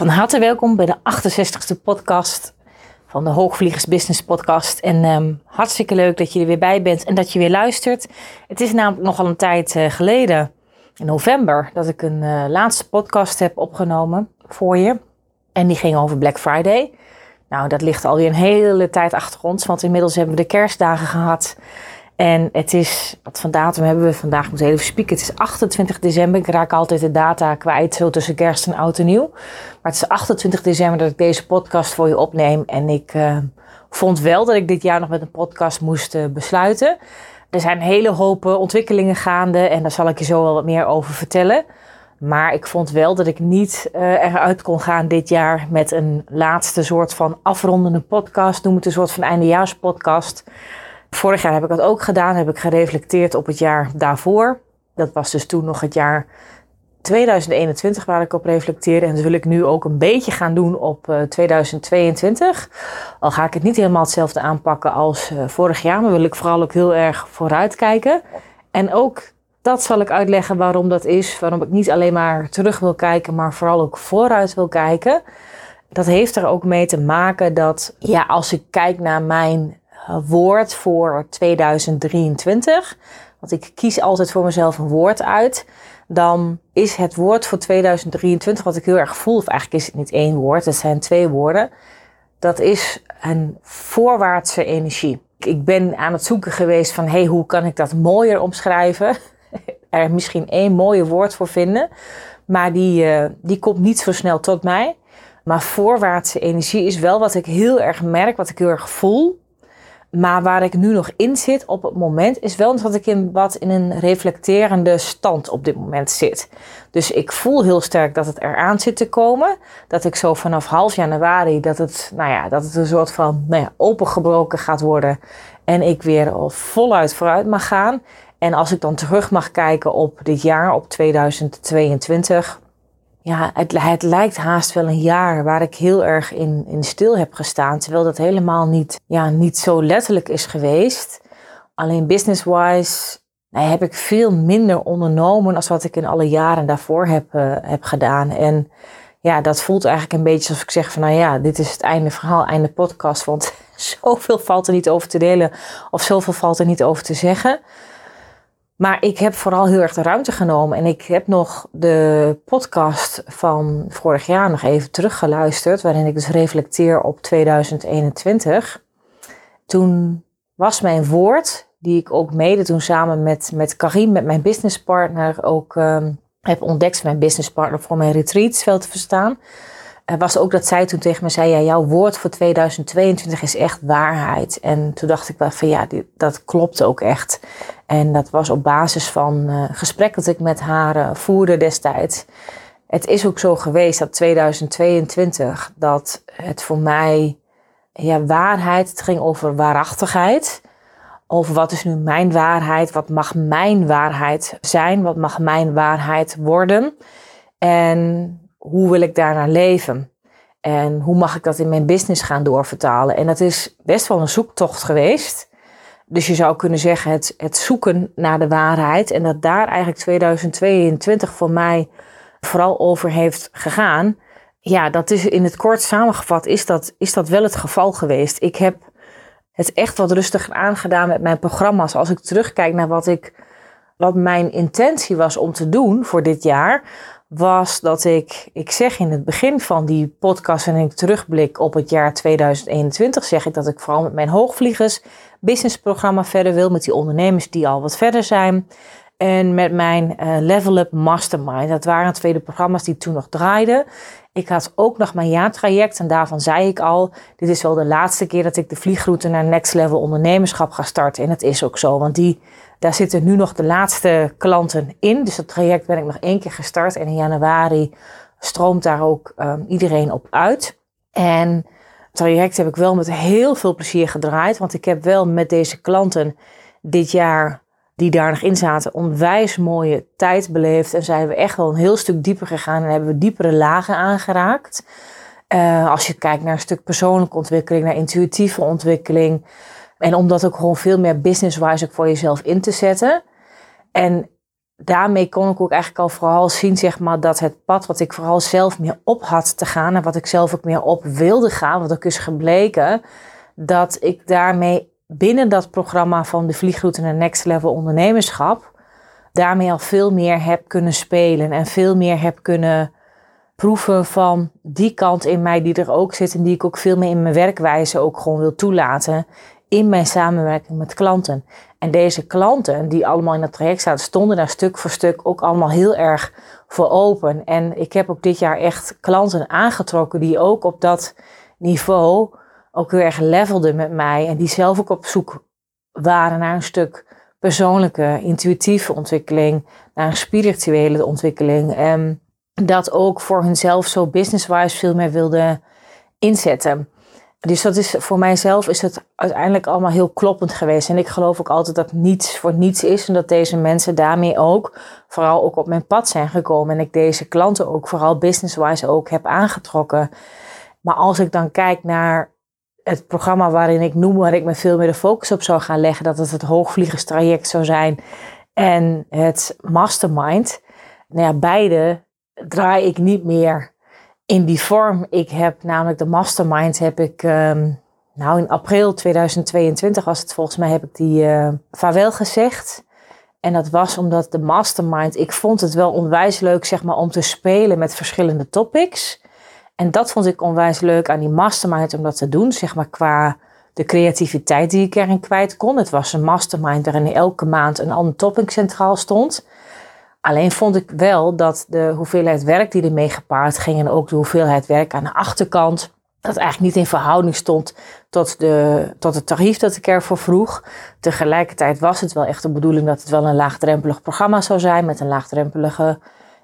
Van harte welkom bij de 68e podcast van de Hoogvliegers Business Podcast. En um, hartstikke leuk dat je er weer bij bent en dat je weer luistert. Het is namelijk nogal een tijd uh, geleden, in november, dat ik een uh, laatste podcast heb opgenomen voor je. En die ging over Black Friday. Nou, dat ligt alweer een hele tijd achter ons, want inmiddels hebben we de kerstdagen gehad. En het is, wat van datum hebben we vandaag, ik moet even spieken. Het is 28 december. Ik raak altijd de data kwijt, zo tussen kerst en oud en nieuw. Maar het is 28 december dat ik deze podcast voor je opneem. En ik uh, vond wel dat ik dit jaar nog met een podcast moest uh, besluiten. Er zijn hele hoop ontwikkelingen gaande en daar zal ik je zo wel wat meer over vertellen. Maar ik vond wel dat ik niet uh, eruit kon gaan dit jaar met een laatste soort van afrondende podcast. Noem het een soort van eindejaarspodcast. Vorig jaar heb ik dat ook gedaan. Heb ik gereflecteerd op het jaar daarvoor. Dat was dus toen nog het jaar 2021 waar ik op reflecteerde. En dat wil ik nu ook een beetje gaan doen op uh, 2022. Al ga ik het niet helemaal hetzelfde aanpakken als uh, vorig jaar. Maar wil ik vooral ook heel erg vooruit kijken. En ook dat zal ik uitleggen waarom dat is. Waarom ik niet alleen maar terug wil kijken, maar vooral ook vooruit wil kijken. Dat heeft er ook mee te maken dat, ja, als ik kijk naar mijn woord voor 2023, want ik kies altijd voor mezelf een woord uit, dan is het woord voor 2023, wat ik heel erg voel, of eigenlijk is het niet één woord, het zijn twee woorden, dat is een voorwaartse energie. Ik ben aan het zoeken geweest van, hey, hoe kan ik dat mooier omschrijven? er misschien één mooie woord voor vinden, maar die, uh, die komt niet zo snel tot mij. Maar voorwaartse energie is wel wat ik heel erg merk, wat ik heel erg voel. Maar waar ik nu nog in zit op het moment is wel dat ik in wat in een reflecterende stand op dit moment zit. Dus ik voel heel sterk dat het eraan zit te komen. Dat ik zo vanaf half januari dat het, nou ja, dat het een soort van nou ja, opengebroken gaat worden. En ik weer voluit vooruit mag gaan. En als ik dan terug mag kijken op dit jaar, op 2022, ja, het, het, lijkt haast wel een jaar waar ik heel erg in, in stil heb gestaan. Terwijl dat helemaal niet, ja, niet zo letterlijk is geweest. Alleen business-wise nou, heb ik veel minder ondernomen als wat ik in alle jaren daarvoor heb, uh, heb gedaan. En ja, dat voelt eigenlijk een beetje alsof ik zeg van nou ja, dit is het einde verhaal, einde podcast. Want zoveel valt er niet over te delen of zoveel valt er niet over te zeggen. Maar ik heb vooral heel erg de ruimte genomen. En ik heb nog de podcast van vorig jaar nog even teruggeluisterd. Waarin ik dus reflecteer op 2021. Toen was mijn woord, die ik ook mede toen samen met, met Karim, met mijn businesspartner, ook um, heb ontdekt. Mijn businesspartner voor mijn retreats wel te verstaan was ook dat zij toen tegen me zei: ja, jouw woord voor 2022 is echt waarheid. En toen dacht ik wel van ja, dat klopt ook echt. En dat was op basis van uh, gesprekken dat ik met haar uh, voerde destijds. Het is ook zo geweest dat 2022, dat het voor mij, ja, waarheid, het ging over waarachtigheid. Over wat is nu mijn waarheid, wat mag mijn waarheid zijn, wat mag mijn waarheid worden. En hoe wil ik daarnaar leven? En hoe mag ik dat in mijn business gaan doorvertalen? En dat is best wel een zoektocht geweest. Dus je zou kunnen zeggen het, het zoeken naar de waarheid. En dat daar eigenlijk 2022 voor mij vooral over heeft gegaan. Ja, dat is in het kort samengevat is dat, is dat wel het geval geweest. Ik heb het echt wat rustiger aangedaan met mijn programma's. Als ik terugkijk naar wat ik wat mijn intentie was om te doen voor dit jaar, was dat ik, ik zeg in het begin van die podcast en ik terugblik op het jaar 2021, zeg ik dat ik vooral met mijn hoogvliegers businessprogramma verder wil, met die ondernemers die al wat verder zijn. En met mijn uh, Level Up Mastermind. Dat waren tweede programma's die toen nog draaiden. Ik had ook nog mijn jaartraject en daarvan zei ik al, dit is wel de laatste keer dat ik de vliegroute naar Next Level ondernemerschap ga starten. En dat is ook zo, want die, daar zitten nu nog de laatste klanten in. Dus dat traject ben ik nog één keer gestart en in januari stroomt daar ook um, iedereen op uit. En het traject heb ik wel met heel veel plezier gedraaid, want ik heb wel met deze klanten dit jaar die daar nog in zaten, onwijs mooie tijd beleefd. En zijn we echt wel een heel stuk dieper gegaan en hebben we diepere lagen aangeraakt. Uh, als je kijkt naar een stuk persoonlijke ontwikkeling, naar intuïtieve ontwikkeling. En om dat ook gewoon veel meer business-wise voor jezelf in te zetten. En daarmee kon ik ook eigenlijk al vooral zien, zeg maar, dat het pad wat ik vooral zelf meer op had te gaan en wat ik zelf ook meer op wilde gaan, wat ook is gebleken, dat ik daarmee binnen dat programma van de vliegroute naar Next Level Ondernemerschap daarmee al veel meer heb kunnen spelen en veel meer heb kunnen proeven van die kant in mij die er ook zit en die ik ook veel meer in mijn werkwijze ook gewoon wil toelaten in mijn samenwerking met klanten. En deze klanten die allemaal in het traject zaten, stonden daar stuk voor stuk ook allemaal heel erg voor open. En ik heb ook dit jaar echt klanten aangetrokken die ook op dat niveau ook heel erg levelden met mij. En die zelf ook op zoek waren naar een stuk persoonlijke, intuïtieve ontwikkeling, naar een spirituele ontwikkeling. En dat ook voor hunzelf zo business-wise veel meer wilden inzetten. Dus dat is voor mijzelf is het uiteindelijk allemaal heel kloppend geweest. En ik geloof ook altijd dat niets voor niets is. En dat deze mensen daarmee ook vooral ook op mijn pad zijn gekomen. En ik deze klanten ook vooral business-wise ook heb aangetrokken. Maar als ik dan kijk naar het programma waarin ik noem waar ik me veel meer de focus op zou gaan leggen, dat het het hoogvliegerstraject zou zijn en het mastermind. Nou ja, beide draai ik niet meer in die vorm. Ik heb namelijk de mastermind heb ik, um, nou in april 2022 was het volgens mij, heb ik die uh, vaarwel gezegd. En dat was omdat de mastermind, ik vond het wel onwijs leuk zeg maar om te spelen met verschillende topics. En dat vond ik onwijs leuk aan die mastermind om dat te doen, zeg maar qua de creativiteit die ik erin kwijt kon. Het was een mastermind waarin elke maand een ander topic centraal stond. Alleen vond ik wel dat de hoeveelheid werk die ermee gepaard ging en ook de hoeveelheid werk aan de achterkant, dat eigenlijk niet in verhouding stond tot, de, tot het tarief dat ik ervoor vroeg. Tegelijkertijd was het wel echt de bedoeling dat het wel een laagdrempelig programma zou zijn met een laagdrempelige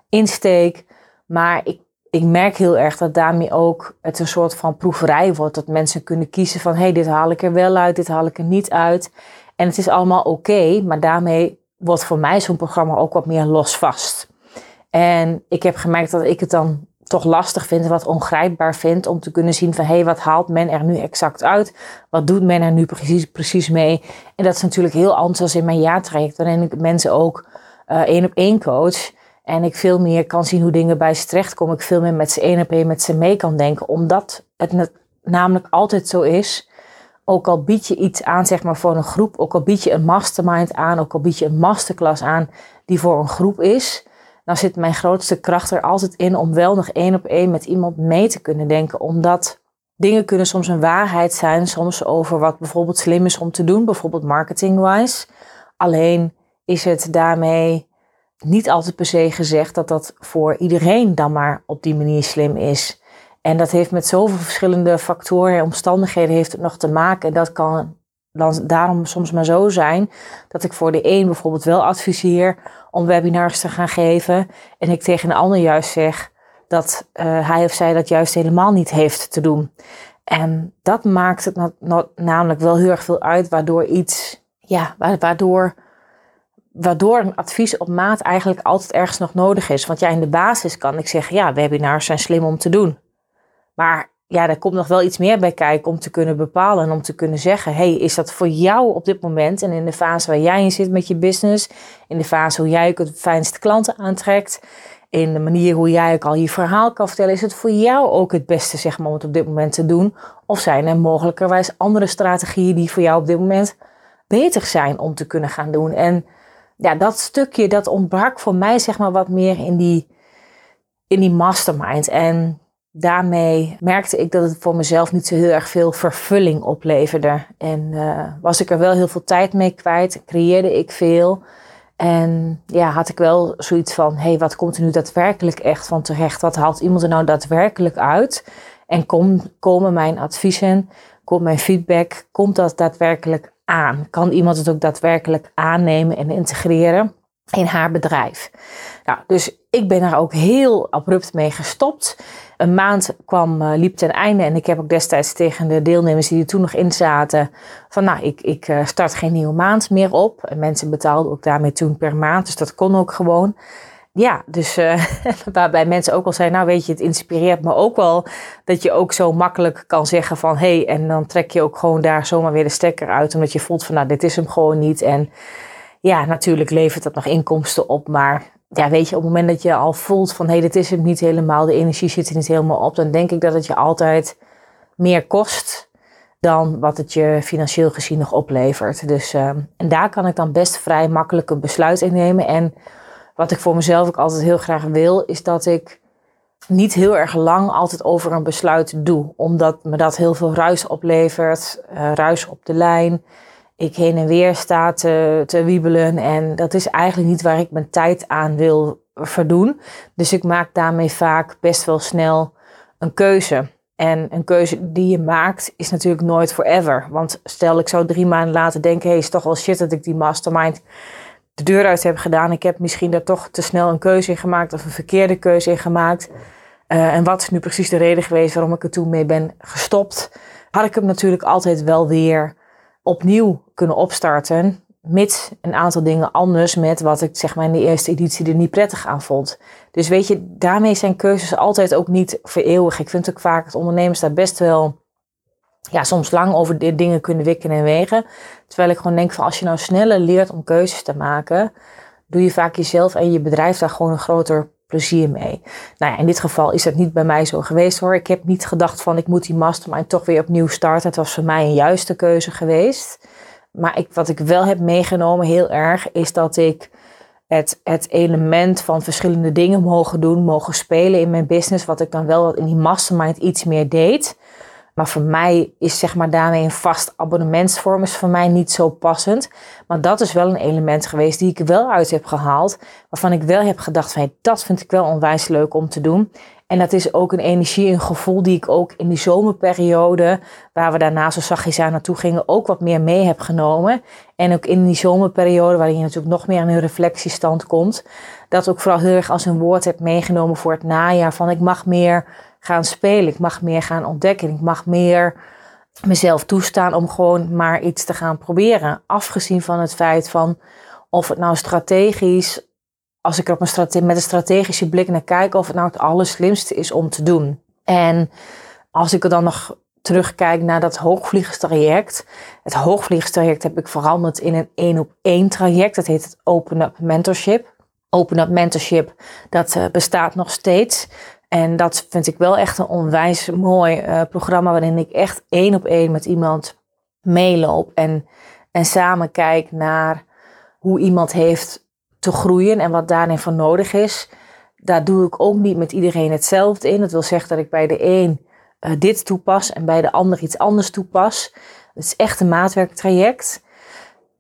insteek. Maar ik ik merk heel erg dat daarmee ook het een soort van proeverij wordt. Dat mensen kunnen kiezen van hé, hey, dit haal ik er wel uit, dit haal ik er niet uit. En het is allemaal oké, maar daarmee wordt voor mij zo'n programma ook wat meer losvast. En ik heb gemerkt dat ik het dan toch lastig vind, wat ongrijpbaar vind, om te kunnen zien van hé, hey, wat haalt men er nu exact uit? Wat doet men er nu precies, precies mee? En dat is natuurlijk heel anders dan in mijn jaartraject, waarin ik mensen ook uh, één op één coach. En ik veel meer kan zien hoe dingen bij ze terechtkomen. Ik veel meer met ze één op één met ze mee kan denken. Omdat het namelijk altijd zo is. Ook al bied je iets aan zeg maar, voor een groep. Ook al bied je een mastermind aan. Ook al bied je een masterclass aan die voor een groep is. Dan zit mijn grootste kracht er altijd in om wel nog één op één met iemand mee te kunnen denken. Omdat dingen kunnen soms een waarheid zijn. Soms over wat bijvoorbeeld slim is om te doen. Bijvoorbeeld marketing-wise. Alleen is het daarmee niet altijd per se gezegd dat dat voor iedereen dan maar op die manier slim is. En dat heeft met zoveel verschillende factoren en omstandigheden heeft het nog te maken. En dat kan dan daarom soms maar zo zijn dat ik voor de een bijvoorbeeld wel adviseer om webinars te gaan geven. En ik tegen een ander juist zeg dat uh, hij of zij dat juist helemaal niet heeft te doen. En dat maakt het namelijk wel heel erg veel uit, waardoor iets, ja, waardoor waardoor een advies op maat eigenlijk altijd ergens nog nodig is. Want ja, in de basis kan ik zeggen, ja, webinars zijn slim om te doen. Maar ja, er komt nog wel iets meer bij kijken om te kunnen bepalen en om te kunnen zeggen, hey, is dat voor jou op dit moment en in de fase waar jij in zit met je business, in de fase hoe jij het fijnste klanten aantrekt, in de manier hoe jij ook al je verhaal kan vertellen, is het voor jou ook het beste zeg maar, om het op dit moment te doen? Of zijn er mogelijkerwijs andere strategieën die voor jou op dit moment beter zijn om te kunnen gaan doen? En ja, dat stukje dat ontbrak voor mij zeg maar wat meer in die, in die mastermind. En daarmee merkte ik dat het voor mezelf niet zo heel erg veel vervulling opleverde. En uh, was ik er wel heel veel tijd mee kwijt, creëerde ik veel. En ja, had ik wel zoiets van: hé, hey, wat komt er nu daadwerkelijk echt van terecht? Wat haalt iemand er nou daadwerkelijk uit? En kom, komen mijn adviezen, komt mijn feedback, komt dat daadwerkelijk aan? Kan iemand het ook daadwerkelijk aannemen en integreren in haar bedrijf? Nou, dus ik ben daar ook heel abrupt mee gestopt. Een maand kwam, uh, liep ten einde en ik heb ook destijds tegen de deelnemers die er toen nog in zaten van nou, ik, ik uh, start geen nieuwe maand meer op. En mensen betaalden ook daarmee toen per maand, dus dat kon ook gewoon. Ja, dus uh, waarbij mensen ook al zeiden, nou weet je, het inspireert me ook wel dat je ook zo makkelijk kan zeggen van hé, hey, en dan trek je ook gewoon daar zomaar weer de stekker uit, omdat je voelt van nou, dit is hem gewoon niet. En ja, natuurlijk levert dat nog inkomsten op, maar ja, weet je, op het moment dat je al voelt van hé, hey, dit is het niet helemaal, de energie zit er niet helemaal op, dan denk ik dat het je altijd meer kost dan wat het je financieel gezien nog oplevert. Dus, uh, en daar kan ik dan best vrij makkelijk een besluit in nemen. En wat ik voor mezelf ook altijd heel graag wil, is dat ik niet heel erg lang altijd over een besluit doe. Omdat me dat heel veel ruis oplevert, uh, ruis op de lijn ik heen en weer sta te, te wiebelen. En dat is eigenlijk niet waar ik mijn tijd aan wil verdoen. Dus ik maak daarmee vaak best wel snel een keuze. En een keuze die je maakt is natuurlijk nooit forever. Want stel ik zou drie maanden later denken: hey, is toch wel shit dat ik die mastermind de deur uit heb gedaan. Ik heb misschien daar toch te snel een keuze in gemaakt of een verkeerde keuze in gemaakt. Uh, en wat is nu precies de reden geweest waarom ik er toen mee ben gestopt? Had ik hem natuurlijk altijd wel weer opnieuw kunnen opstarten. Mits een aantal dingen anders met wat ik zeg maar in de eerste editie er niet prettig aan vond. Dus weet je, daarmee zijn keuzes altijd ook niet voor eeuwig. Ik vind ook vaak dat ondernemers daar best wel ja, soms lang over dit dingen kunnen wikken en wegen. Terwijl ik gewoon denk van als je nou sneller leert om keuzes te maken, doe je vaak jezelf en je bedrijf daar gewoon een groter plezier mee. Nou ja, in dit geval is dat niet bij mij zo geweest hoor. Ik heb niet gedacht van ik moet die mastermind toch weer opnieuw starten. Het was voor mij een juiste keuze geweest. Maar ik, wat ik wel heb meegenomen heel erg is dat ik het, het element van verschillende dingen mogen doen, mogen spelen in mijn business. Wat ik dan wel in die mastermind iets meer deed. Maar voor mij is zeg maar daarmee een vast abonnementsvorm is voor mij niet zo passend. Maar dat is wel een element geweest die ik wel uit heb gehaald. Waarvan ik wel heb gedacht van dat vind ik wel onwijs leuk om te doen. En dat is ook een energie, een gevoel die ik ook in die zomerperiode, waar we daarna zo zachtjes aan naartoe gingen, ook wat meer mee heb genomen. En ook in die zomerperiode, waarin je natuurlijk nog meer in een reflectiestand komt, dat ook vooral heel erg als een woord heb meegenomen voor het najaar. Van ik mag meer gaan spelen, ik mag meer gaan ontdekken, ik mag meer mezelf toestaan om gewoon maar iets te gaan proberen. Afgezien van het feit van of het nou strategisch als ik er op een met een strategische blik naar kijk, of het nou het allerslimste is om te doen. En als ik er dan nog terugkijk naar dat hoogvliegerstraject. Het hoogvliegerstraject heb ik veranderd in een één op één traject. Dat heet het Open Up Mentorship. Open Up Mentorship, dat uh, bestaat nog steeds. En dat vind ik wel echt een onwijs mooi uh, programma waarin ik echt één op één met iemand meeloop en, en samen kijk naar hoe iemand heeft te groeien en wat daarin voor nodig is. Daar doe ik ook niet met iedereen hetzelfde in. Dat wil zeggen dat ik bij de een uh, dit toepas en bij de ander iets anders toepas. Het is echt een maatwerktraject.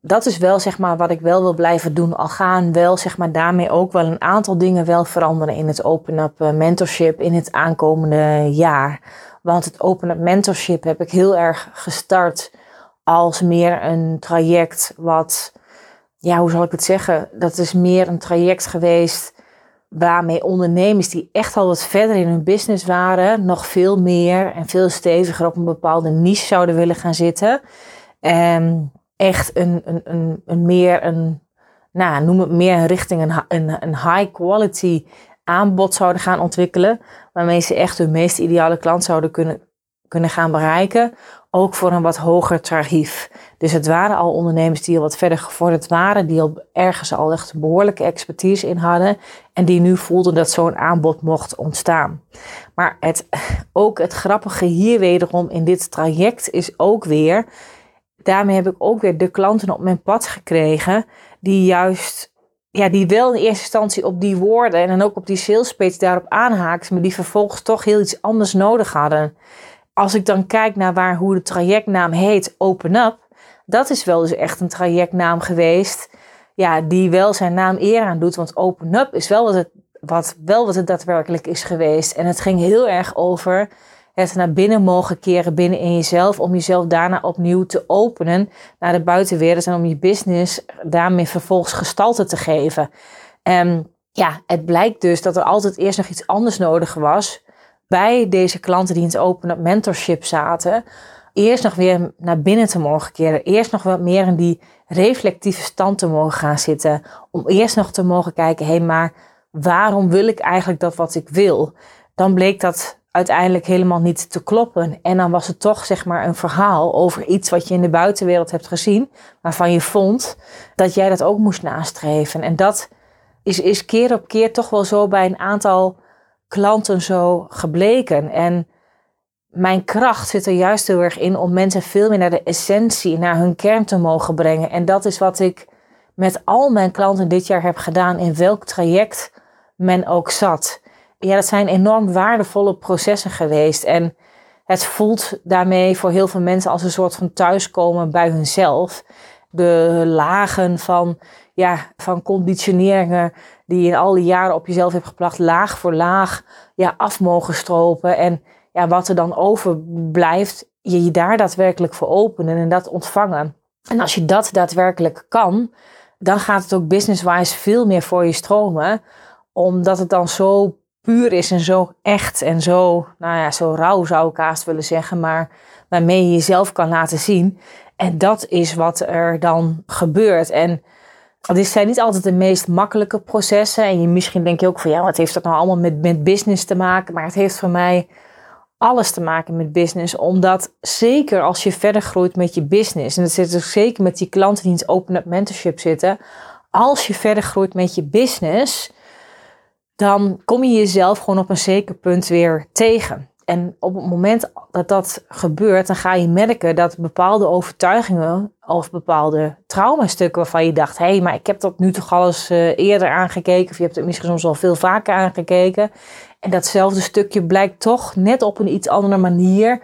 Dat is wel zeg maar wat ik wel wil blijven doen. Al gaan wel zeg maar daarmee ook wel een aantal dingen wel veranderen in het Open Up eh, Mentorship in het aankomende jaar. Want het Open Up Mentorship heb ik heel erg gestart als meer een traject wat ja, hoe zal ik het zeggen? Dat is meer een traject geweest waarmee ondernemers die echt al wat verder in hun business waren, nog veel meer en veel steviger op een bepaalde niche zouden willen gaan zitten. En echt een, een, een, een meer een, nou, noem het meer richting een, een, een high quality aanbod zouden gaan ontwikkelen. Waarmee ze echt hun meest ideale klant zouden kunnen, kunnen gaan bereiken. Ook voor een wat hoger tarief. Dus het waren al ondernemers die al wat verder gevorderd waren, die al ergens al echt behoorlijke expertise in hadden en die nu voelden dat zo'n aanbod mocht ontstaan. Maar het, ook het grappige hier wederom in dit traject is ook weer, daarmee heb ik ook weer de klanten op mijn pad gekregen die juist ja, die wel in eerste instantie op die woorden en dan ook op die sales page daarop aanhaakten, maar die vervolgens toch heel iets anders nodig hadden. Als ik dan kijk naar waar, hoe de trajectnaam heet, Open Up, dat is wel dus echt een trajectnaam geweest. ja, die wel zijn naam eer aan doet. Want Open Up is wel wat het, wat, wel wat het daadwerkelijk is geweest. En het ging heel erg over het naar binnen mogen keren binnen in jezelf. Om jezelf daarna opnieuw te openen naar de buitenwereld. En om je business daarmee vervolgens gestalte te geven. En ja, het blijkt dus dat er altijd eerst nog iets anders nodig was. Bij deze klanten die in het Open Mentorship zaten eerst nog weer naar binnen te mogen keren. Eerst nog wat meer in die reflectieve stand te mogen gaan zitten. Om eerst nog te mogen kijken, hé, hey, maar waarom wil ik eigenlijk dat wat ik wil? Dan bleek dat uiteindelijk helemaal niet te kloppen. En dan was het toch zeg maar een verhaal over iets wat je in de buitenwereld hebt gezien, waarvan je vond dat jij dat ook moest nastreven. En dat is, is keer op keer toch wel zo bij een aantal klanten zo gebleken. En mijn kracht zit er juist heel erg in om mensen veel meer naar de essentie, naar hun kern te mogen brengen. En dat is wat ik met al mijn klanten dit jaar heb gedaan, in welk traject men ook zat. Ja, dat zijn enorm waardevolle processen geweest. En het voelt daarmee voor heel veel mensen als een soort van thuiskomen bij hunzelf. De lagen van, ja, van conditioneringen die je in al die jaren op jezelf hebt geplacht, laag voor laag ja, af mogen stropen. En ja, wat er dan overblijft, je je daar daadwerkelijk voor openen en dat ontvangen. En als je dat daadwerkelijk kan, dan gaat het ook business-wise veel meer voor je stromen. Omdat het dan zo puur is en zo echt en zo, nou ja, zo rauw zou ik haast willen zeggen, maar waarmee je jezelf kan laten zien. En dat is wat er dan gebeurt. En dit zijn niet altijd de meest makkelijke processen. En je misschien denk je ook van ja, wat heeft dat nou allemaal met, met business te maken? Maar het heeft voor mij alles te maken met business. Omdat zeker als je verder groeit met je business, en dat zit dus zeker met die klanten die in het Open Up Mentorship zitten, als je verder groeit met je business, dan kom je jezelf gewoon op een zeker punt weer tegen. En op het moment dat dat gebeurt, dan ga je merken dat bepaalde overtuigingen of bepaalde traumastukken waarvan je dacht, hé, hey, maar ik heb dat nu toch al eens uh, eerder aangekeken, of je hebt het misschien soms al veel vaker aangekeken. En datzelfde stukje blijkt toch net op een iets andere manier,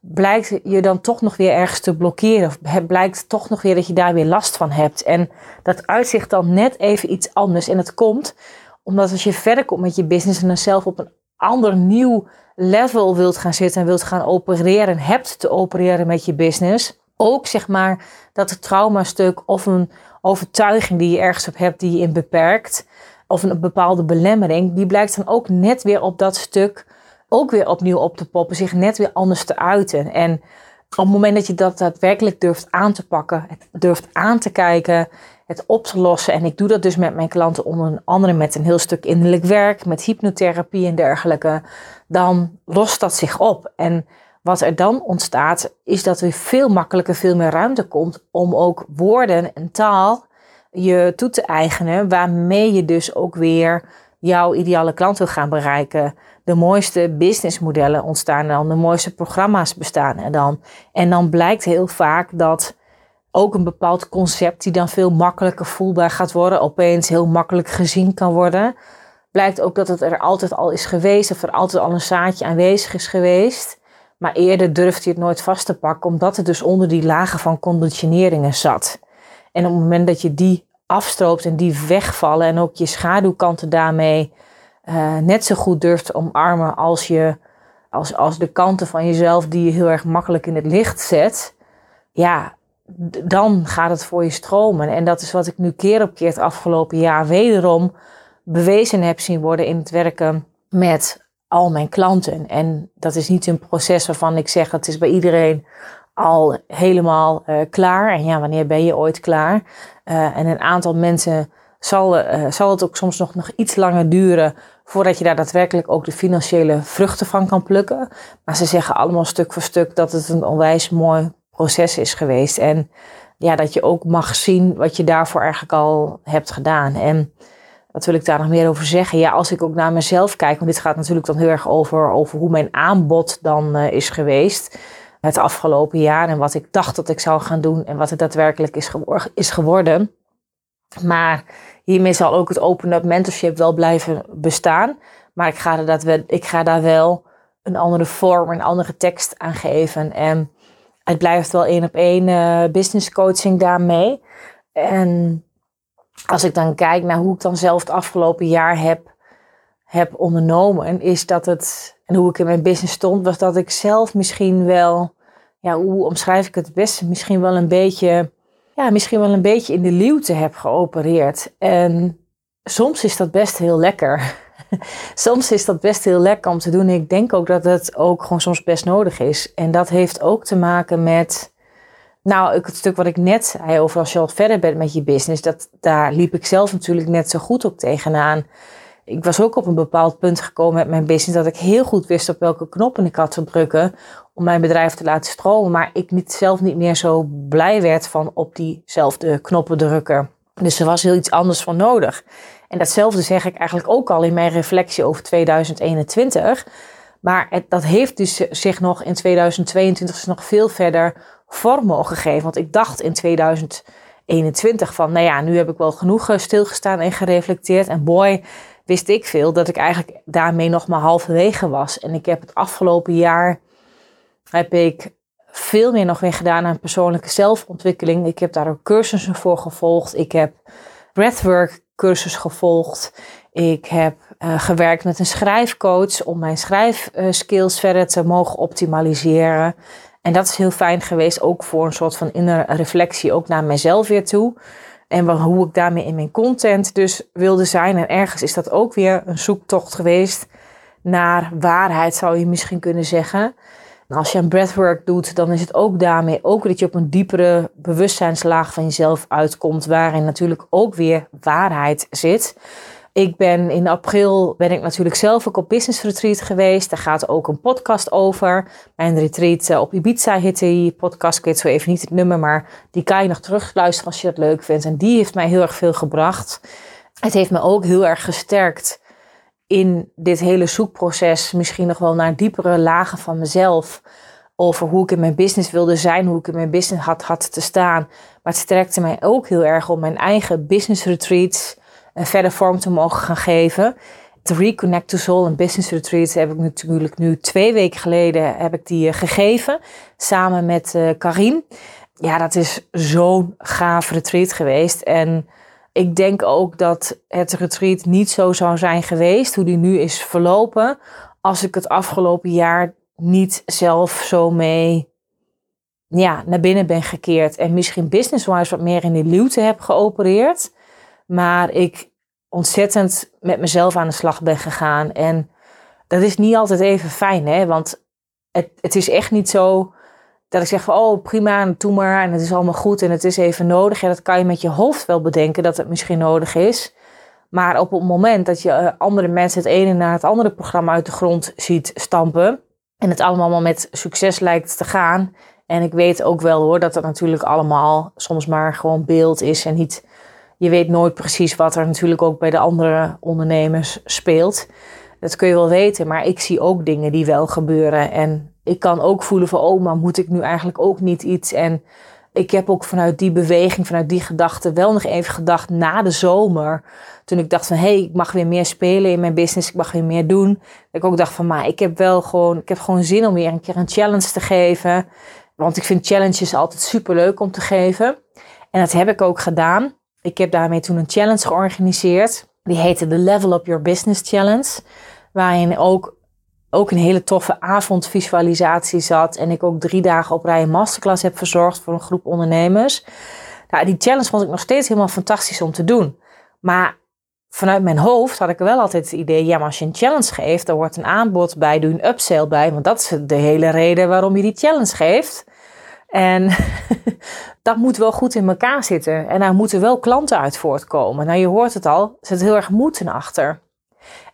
blijkt je dan toch nog weer ergens te blokkeren. Of het blijkt toch nog weer dat je daar weer last van hebt. En dat uitzicht dan net even iets anders. En dat komt omdat als je verder komt met je business en dan zelf op een ander nieuw level wilt gaan zitten en wilt gaan opereren, hebt te opereren met je business. Ook zeg maar dat traumastuk of een overtuiging die je ergens op hebt die je in beperkt, of een bepaalde belemmering, die blijkt dan ook net weer op dat stuk ook weer opnieuw op te poppen, zich net weer anders te uiten. En op het moment dat je dat daadwerkelijk durft aan te pakken, durft aan te kijken, het op te lossen. En ik doe dat dus met mijn klanten onder andere met een heel stuk innerlijk werk, met hypnotherapie en dergelijke. Dan lost dat zich op. En wat er dan ontstaat, is dat er veel makkelijker, veel meer ruimte komt om ook woorden en taal je toe te eigenen, waarmee je dus ook weer jouw ideale klant wil gaan bereiken. De mooiste businessmodellen ontstaan dan, de mooiste programma's bestaan er dan. En dan blijkt heel vaak dat ook een bepaald concept die dan veel makkelijker voelbaar gaat worden, opeens heel makkelijk gezien kan worden. Blijkt ook dat het er altijd al is geweest, of er altijd al een zaadje aanwezig is geweest. Maar eerder durft hij het nooit vast te pakken, omdat het dus onder die lagen van conditioneringen zat. En op het moment dat je die afstroopt en die wegvallen en ook je schaduwkanten daarmee uh, net zo goed durft omarmen als, je, als, als de kanten van jezelf die je heel erg makkelijk in het licht zet, ja, dan gaat het voor je stromen. En dat is wat ik nu keer op keer het afgelopen jaar wederom bewezen heb zien worden in het werken met al mijn klanten. En dat is niet een proces waarvan ik zeg het is bij iedereen al helemaal uh, klaar. En ja, wanneer ben je ooit klaar? Uh, en een aantal mensen zal, uh, zal het ook soms nog, nog iets langer duren voordat je daar daadwerkelijk ook de financiële vruchten van kan plukken. Maar ze zeggen allemaal stuk voor stuk dat het een onwijs mooi proces is geweest. En ja, dat je ook mag zien wat je daarvoor eigenlijk al hebt gedaan. En wat wil ik daar nog meer over zeggen? Ja, als ik ook naar mezelf kijk, want dit gaat natuurlijk dan heel erg over, over hoe mijn aanbod dan uh, is geweest het afgelopen jaar en wat ik dacht dat ik zou gaan doen en wat het daadwerkelijk is, gewor is geworden. Maar hiermee zal ook het Open Up Mentorship wel blijven bestaan. Maar ik ga, er dat wel, ik ga daar wel een andere vorm, een andere tekst aan geven. En het blijft wel één op één uh, business coaching daarmee. En als ik dan kijk naar hoe ik dan zelf het afgelopen jaar heb, heb ondernomen, is dat het, en hoe ik in mijn business stond, was dat ik zelf misschien wel, ja, hoe omschrijf ik het het beste, misschien wel een beetje, ja, misschien wel een beetje in de luwte heb geopereerd. En soms is dat best heel lekker. soms is dat best heel lekker om te doen. Ik denk ook dat het ook gewoon soms best nodig is. En dat heeft ook te maken met nou, het stuk wat ik net zei over als je al verder bent met je business, dat, daar liep ik zelf natuurlijk net zo goed ook tegenaan. Ik was ook op een bepaald punt gekomen met mijn business dat ik heel goed wist op welke knoppen ik had te drukken om mijn bedrijf te laten stromen, maar ik niet, zelf niet meer zo blij werd van op diezelfde knoppen drukken. Dus er was heel iets anders van nodig. En datzelfde zeg ik eigenlijk ook al in mijn reflectie over 2021. Maar het, dat heeft dus zich nog in 2022 nog veel verder vorm mogen geven. Want ik dacht in 2021 van, nou ja, nu heb ik wel genoeg eh, stilgestaan en gereflecteerd. En boy, wist ik veel dat ik eigenlijk daarmee nog maar halverwege was. En ik heb het afgelopen jaar, heb ik veel meer nog weer gedaan aan persoonlijke zelfontwikkeling. Ik heb daar ook cursussen voor gevolgd. Ik heb breathwork cursus gevolgd. Ik heb uh, gewerkt met een schrijfcoach om mijn schrijfskills verder te mogen optimaliseren. En dat is heel fijn geweest, ook voor een soort van innere reflectie, ook naar mezelf weer toe. En hoe ik daarmee in mijn content dus wilde zijn. En ergens is dat ook weer een zoektocht geweest naar waarheid, zou je misschien kunnen zeggen. En als je een breathwork doet, dan is het ook daarmee ook dat je op een diepere bewustzijnslaag van jezelf uitkomt, waarin natuurlijk ook weer waarheid zit. Ik ben in april ben ik natuurlijk zelf ook op business retreat geweest. Daar gaat ook een podcast over. Mijn retreat eh, op Ibiza heet die podcast. Ik weet zo even niet het nummer, maar die kan je nog terugluisteren als je dat leuk vindt. En die heeft mij heel erg veel gebracht. Het heeft me ook heel erg gesterkt in dit hele zoekproces. Misschien nog wel naar diepere lagen van mezelf. Over hoe ik in mijn business wilde zijn, hoe ik in mijn business had, had te staan. Maar het sterkte mij ook heel erg om mijn eigen business retreats verder vorm te mogen gaan geven. De Reconnect to Soul en Business Retreat heb ik natuurlijk nu twee weken geleden heb ik die eh, gegeven. Samen met uh, Karin. Ja, dat is zo'n gaaf retreat geweest. En ik denk ook dat het retreat niet zo zou zijn geweest, hoe die nu is verlopen, als ik het afgelopen jaar niet zelf zo mee ja, naar binnen ben gekeerd. En misschien business-wise wat meer in de luwte heb geopereerd. Maar ik ontzettend met mezelf aan de slag ben gegaan. En dat is niet altijd even fijn, hè? Want het, het is echt niet zo dat ik zeg van, oh prima, doe maar en het is allemaal goed en het is even nodig. Ja, dat kan je met je hoofd wel bedenken dat het misschien nodig is. Maar op het moment dat je eh, andere mensen het ene na het andere programma uit de grond ziet stampen en het allemaal met succes lijkt te gaan. En ik weet ook wel hoor dat het natuurlijk allemaal soms maar gewoon beeld is en niet je weet nooit precies wat er natuurlijk ook bij de andere ondernemers speelt. Dat kun je wel weten, maar ik zie ook dingen die wel gebeuren. En ik kan ook voelen van, oh, maar moet ik nu eigenlijk ook niet iets? En ik heb ook vanuit die beweging, vanuit die gedachte, wel nog even gedacht na de zomer. Toen ik dacht van, hé, hey, ik mag weer meer spelen in mijn business, ik mag weer meer doen. Ik ook dacht van, maar ik heb wel gewoon, ik heb gewoon zin om weer een keer een challenge te geven. Want ik vind challenges altijd super leuk om te geven. En dat heb ik ook gedaan. Ik heb daarmee toen een challenge georganiseerd. Die heette de Level Up Your Business Challenge. Waarin ook, ook een hele toffe avondvisualisatie zat. En ik ook drie dagen op rij een masterclass heb verzorgd voor een groep ondernemers. Nou, die challenge vond ik nog steeds helemaal fantastisch om te doen. Maar vanuit mijn hoofd had ik wel altijd het idee, ja, maar als je een challenge geeft, dan wordt een aanbod bij, doe een upsell bij. Want dat is de hele reden waarom je die challenge geeft. En dat moet wel goed in elkaar zitten. En daar moeten wel klanten uit voortkomen. Nou, je hoort het al, er zit heel erg moeten achter.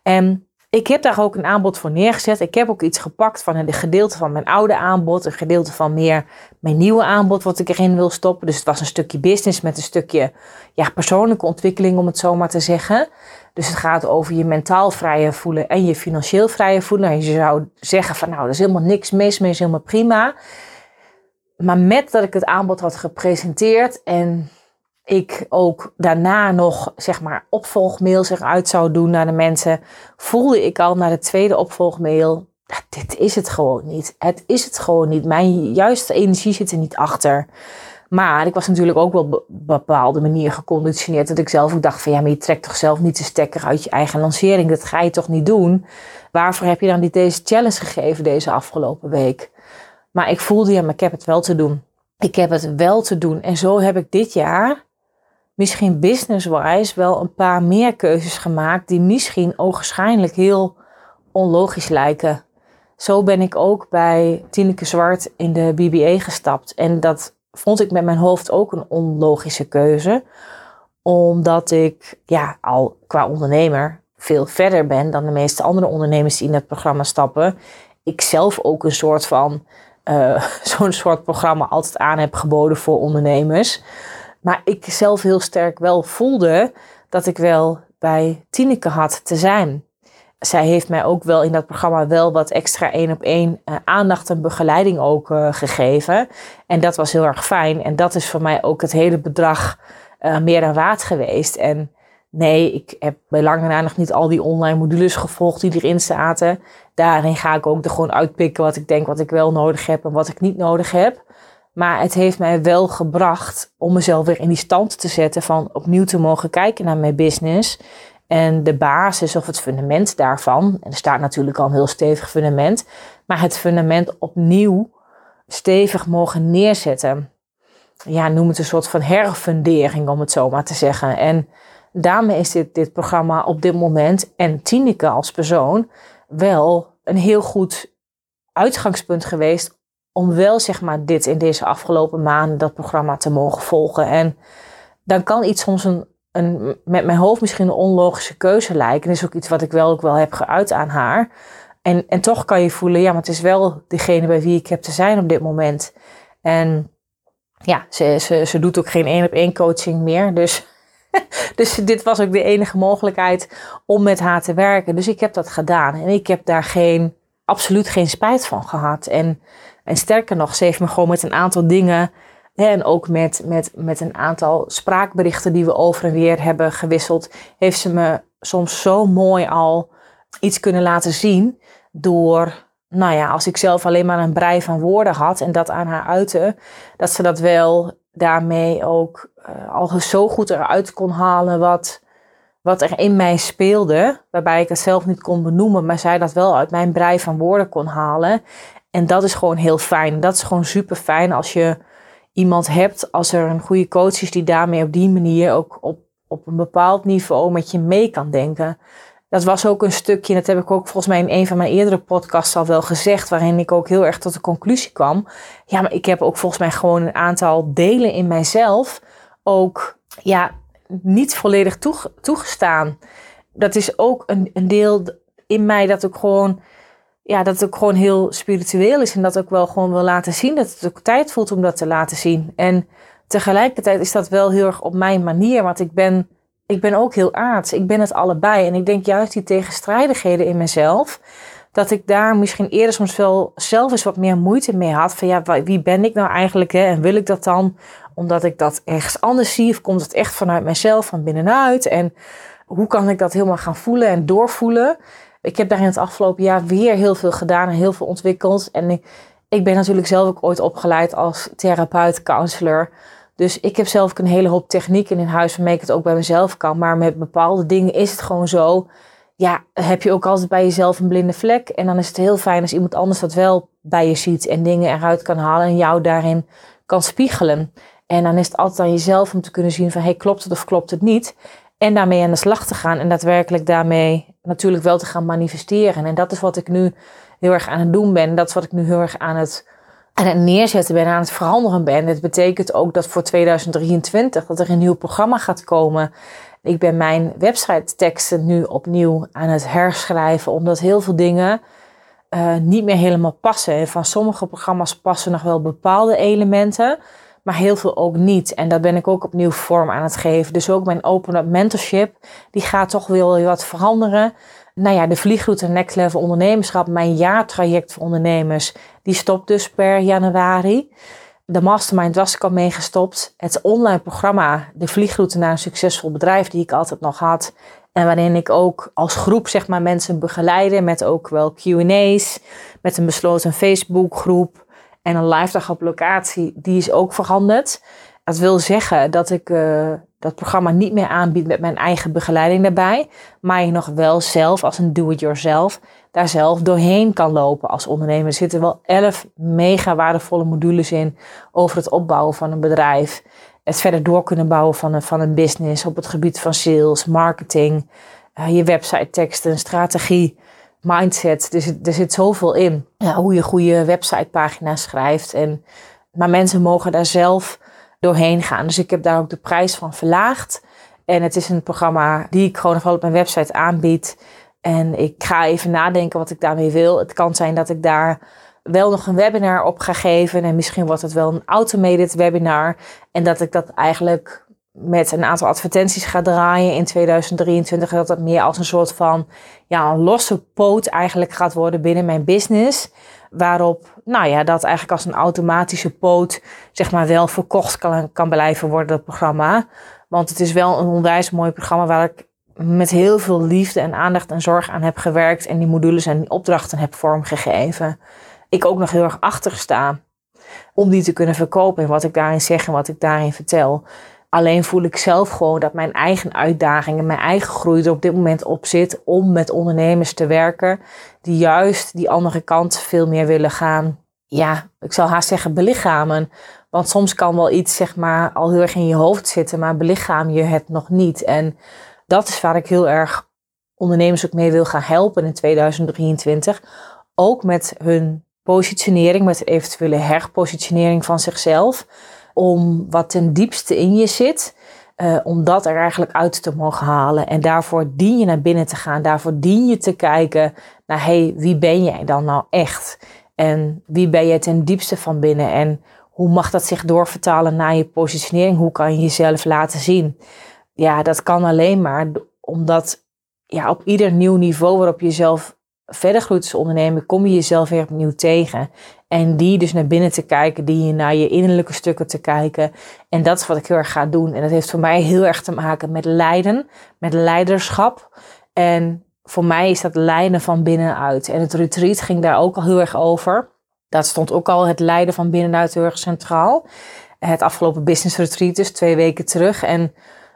En ik heb daar ook een aanbod voor neergezet. Ik heb ook iets gepakt van een gedeelte van mijn oude aanbod, een gedeelte van meer mijn nieuwe aanbod wat ik erin wil stoppen. Dus het was een stukje business met een stukje ja, persoonlijke ontwikkeling, om het zo maar te zeggen. Dus het gaat over je mentaal vrije voelen en je financieel vrije voelen. En je zou zeggen van nou, er is helemaal niks mis mee, is helemaal prima. Maar met dat ik het aanbod had gepresenteerd en ik ook daarna nog zeg maar opvolgmails eruit zou doen naar de mensen, voelde ik al naar de tweede opvolgmail, dit is het gewoon niet. Het is het gewoon niet. Mijn juiste energie zit er niet achter. Maar ik was natuurlijk ook wel op bepaalde manier geconditioneerd. Dat ik zelf ook dacht van ja, maar je trekt toch zelf niet de stekker uit je eigen lancering. Dat ga je toch niet doen. Waarvoor heb je dan niet deze challenge gegeven deze afgelopen week? Maar ik voelde ja, maar ik heb het wel te doen. Ik heb het wel te doen. En zo heb ik dit jaar misschien business-wise wel een paar meer keuzes gemaakt die misschien ogenschijnlijk heel onlogisch lijken. Zo ben ik ook bij Tineke Zwart in de BBA gestapt. En dat vond ik met mijn hoofd ook een onlogische keuze. Omdat ik ja, al qua ondernemer veel verder ben dan de meeste andere ondernemers die in het programma stappen. Ik zelf ook een soort van uh, zo'n soort programma altijd aan heb geboden voor ondernemers. Maar ik zelf heel sterk wel voelde dat ik wel bij Tineke had te zijn. Zij heeft mij ook wel in dat programma wel wat extra één op één uh, aandacht en begeleiding ook uh, gegeven. En dat was heel erg fijn. En dat is voor mij ook het hele bedrag uh, meer dan waard geweest. En nee, ik heb bij lange na nog niet al die online modules gevolgd die erin zaten. Daarin ga ik ook er gewoon uitpikken wat ik denk wat ik wel nodig heb en wat ik niet nodig heb. Maar het heeft mij wel gebracht om mezelf weer in die stand te zetten van opnieuw te mogen kijken naar mijn business. En de basis of het fundament daarvan, en er staat natuurlijk al een heel stevig fundament, maar het fundament opnieuw stevig mogen neerzetten. Ja, noem het een soort van herfundering, om het zo maar te zeggen. En daarmee is dit, dit programma op dit moment en Tineke als persoon wel een heel goed uitgangspunt geweest om wel zeg maar dit in deze afgelopen maanden dat programma te mogen volgen. En dan kan iets soms een, een met mijn hoofd misschien een onlogische keuze lijken. Dat is ook iets wat ik wel ook wel heb geuit aan haar. En, en toch kan je voelen, ja, maar het is wel degene bij wie ik heb te zijn op dit moment. En ja, ze, ze, ze doet ook geen één op één coaching meer. Dus, dus dit was ook de enige mogelijkheid om met haar te werken. Dus ik heb dat gedaan. En ik heb daar geen, absoluut geen spijt van gehad. En en sterker nog, ze heeft me gewoon met een aantal dingen. Hè, en ook met, met, met een aantal spraakberichten die we over en weer hebben gewisseld. Heeft ze me soms zo mooi al iets kunnen laten zien. Door, nou ja, als ik zelf alleen maar een brei van woorden had en dat aan haar uiten. Dat ze dat wel daarmee ook uh, al zo goed eruit kon halen wat, wat er in mij speelde. Waarbij ik het zelf niet kon benoemen, maar zij dat wel uit mijn brei van woorden kon halen. En dat is gewoon heel fijn. Dat is gewoon super fijn als je iemand hebt, als er een goede coach is die daarmee op die manier ook op, op een bepaald niveau met je mee kan denken. Dat was ook een stukje, dat heb ik ook volgens mij in een van mijn eerdere podcasts al wel gezegd, waarin ik ook heel erg tot de conclusie kwam. Ja, maar ik heb ook volgens mij gewoon een aantal delen in mijzelf ook ja, niet volledig toegestaan. Dat is ook een, een deel in mij dat ik gewoon ja, dat het ook gewoon heel spiritueel is en dat ook wel gewoon wil laten zien. Dat het ook tijd voelt om dat te laten zien. En tegelijkertijd is dat wel heel erg op mijn manier, want ik ben, ik ben ook heel aards. Ik ben het allebei. En ik denk juist die tegenstrijdigheden in mezelf, dat ik daar misschien eerder soms wel zelf eens wat meer moeite mee had. Van ja, wie ben ik nou eigenlijk hè? en wil ik dat dan omdat ik dat ergens anders zie? Of komt het echt vanuit mezelf, van binnenuit? En hoe kan ik dat helemaal gaan voelen en doorvoelen? ik heb daar in het afgelopen jaar weer heel veel gedaan en heel veel ontwikkeld. En ik, ik ben natuurlijk zelf ook ooit opgeleid als therapeut, counselor. Dus ik heb zelf ook een hele hoop technieken in huis waarmee ik het ook bij mezelf kan. Maar met bepaalde dingen is het gewoon zo. Ja, heb je ook altijd bij jezelf een blinde vlek. En dan is het heel fijn als iemand anders dat wel bij je ziet en dingen eruit kan halen en jou daarin kan spiegelen. En dan is het altijd aan jezelf om te kunnen zien van hey, klopt het of klopt het niet. En daarmee aan de slag te gaan en daadwerkelijk daarmee natuurlijk wel te gaan manifesteren. En dat is wat ik nu heel erg aan het doen ben. Dat is wat ik nu heel erg aan het, aan het neerzetten ben, aan het veranderen ben. Het betekent ook dat voor 2023 dat er een nieuw programma gaat komen. Ik ben mijn website teksten nu opnieuw aan het herschrijven, omdat heel veel dingen uh, niet meer helemaal passen. En van sommige programma's passen nog wel bepaalde elementen maar heel veel ook niet. En daar ben ik ook opnieuw vorm aan het geven. Dus ook mijn Open Up Mentorship, die gaat toch wel wat veranderen. Nou ja, de vliegroute Next Level Ondernemerschap, mijn jaartraject voor ondernemers, die stopt dus per januari. De mastermind was ik al meegestopt. Het online programma, de vliegroute naar een succesvol bedrijf, die ik altijd nog had. En waarin ik ook als groep zeg maar, mensen begeleiden met ook wel Q&A's, met een besloten Facebookgroep. En een live dag op locatie, die is ook veranderd. Dat wil zeggen dat ik uh, dat programma niet meer aanbied met mijn eigen begeleiding daarbij. Maar je nog wel zelf als een do-it-yourself daar zelf doorheen kan lopen als ondernemer. Er zitten wel elf mega waardevolle modules in over het opbouwen van een bedrijf. Het verder door kunnen bouwen van een, van een business op het gebied van sales, marketing, uh, je website teksten, strategie, mindset. Er zit, er zit zoveel in. Ja, hoe je goede websitepagina's schrijft. En, maar mensen mogen daar zelf doorheen gaan. Dus ik heb daar ook de prijs van verlaagd. En het is een programma die ik gewoon nog op mijn website aanbied. En ik ga even nadenken wat ik daarmee wil. Het kan zijn dat ik daar wel nog een webinar op ga geven. En misschien wordt het wel een automated webinar. En dat ik dat eigenlijk met een aantal advertenties ga draaien in 2023. Dat dat meer als een soort van ja, een losse poot eigenlijk gaat worden binnen mijn business. Waarop, nou ja, dat eigenlijk als een automatische poot, zeg maar, wel verkocht kan, kan blijven worden, dat programma. Want het is wel een onwijs mooi programma waar ik met heel veel liefde en aandacht en zorg aan heb gewerkt. En die modules en die opdrachten heb vormgegeven. Ik ook nog heel erg achter sta om die te kunnen verkopen en wat ik daarin zeg en wat ik daarin vertel. Alleen voel ik zelf gewoon dat mijn eigen uitdagingen, mijn eigen groei er op dit moment op zit om met ondernemers te werken die juist die andere kant veel meer willen gaan. Ja, ik zal haast zeggen belichamen. Want soms kan wel iets zeg maar al heel erg in je hoofd zitten, maar belichaam je het nog niet. En dat is waar ik heel erg ondernemers ook mee wil gaan helpen in 2023. Ook met hun positionering, met eventuele herpositionering van zichzelf om wat ten diepste in je zit, uh, om dat er eigenlijk uit te mogen halen. En daarvoor dien je naar binnen te gaan. Daarvoor dien je te kijken naar, hey, wie ben jij dan nou echt? En wie ben je ten diepste van binnen? En hoe mag dat zich doorvertalen naar je positionering? Hoe kan je jezelf laten zien? Ja, dat kan alleen maar omdat ja, op ieder nieuw niveau waarop je jezelf verder groeit als ondernemer, kom je jezelf weer opnieuw tegen. En die dus naar binnen te kijken, die naar je innerlijke stukken te kijken. En dat is wat ik heel erg ga doen. En dat heeft voor mij heel erg te maken met lijden, met leiderschap. En voor mij is dat lijden van binnenuit. En het retreat ging daar ook al heel erg over. Dat stond ook al het lijden van binnenuit heel erg centraal. Het afgelopen business retreat dus twee weken terug. En,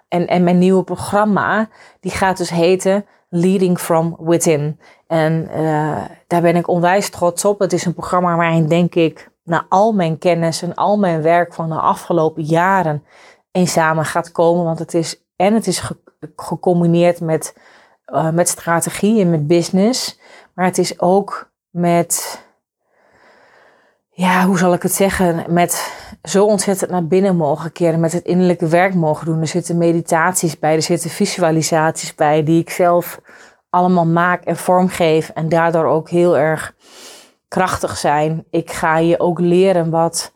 en, en mijn nieuwe programma, die gaat dus heten Leading from Within. En uh, daar ben ik onwijs trots op. Het is een programma waarin, denk ik, na al mijn kennis en al mijn werk van de afgelopen jaren in samen gaat komen. Want het is, en het is ge gecombineerd met, uh, met strategie en met business. Maar het is ook met, ja, hoe zal ik het zeggen? Met zo ontzettend naar binnen mogen keren, met het innerlijke werk mogen doen. Er zitten meditaties bij, er zitten visualisaties bij, die ik zelf allemaal maak en vormgeef en daardoor ook heel erg krachtig zijn. Ik ga je ook leren wat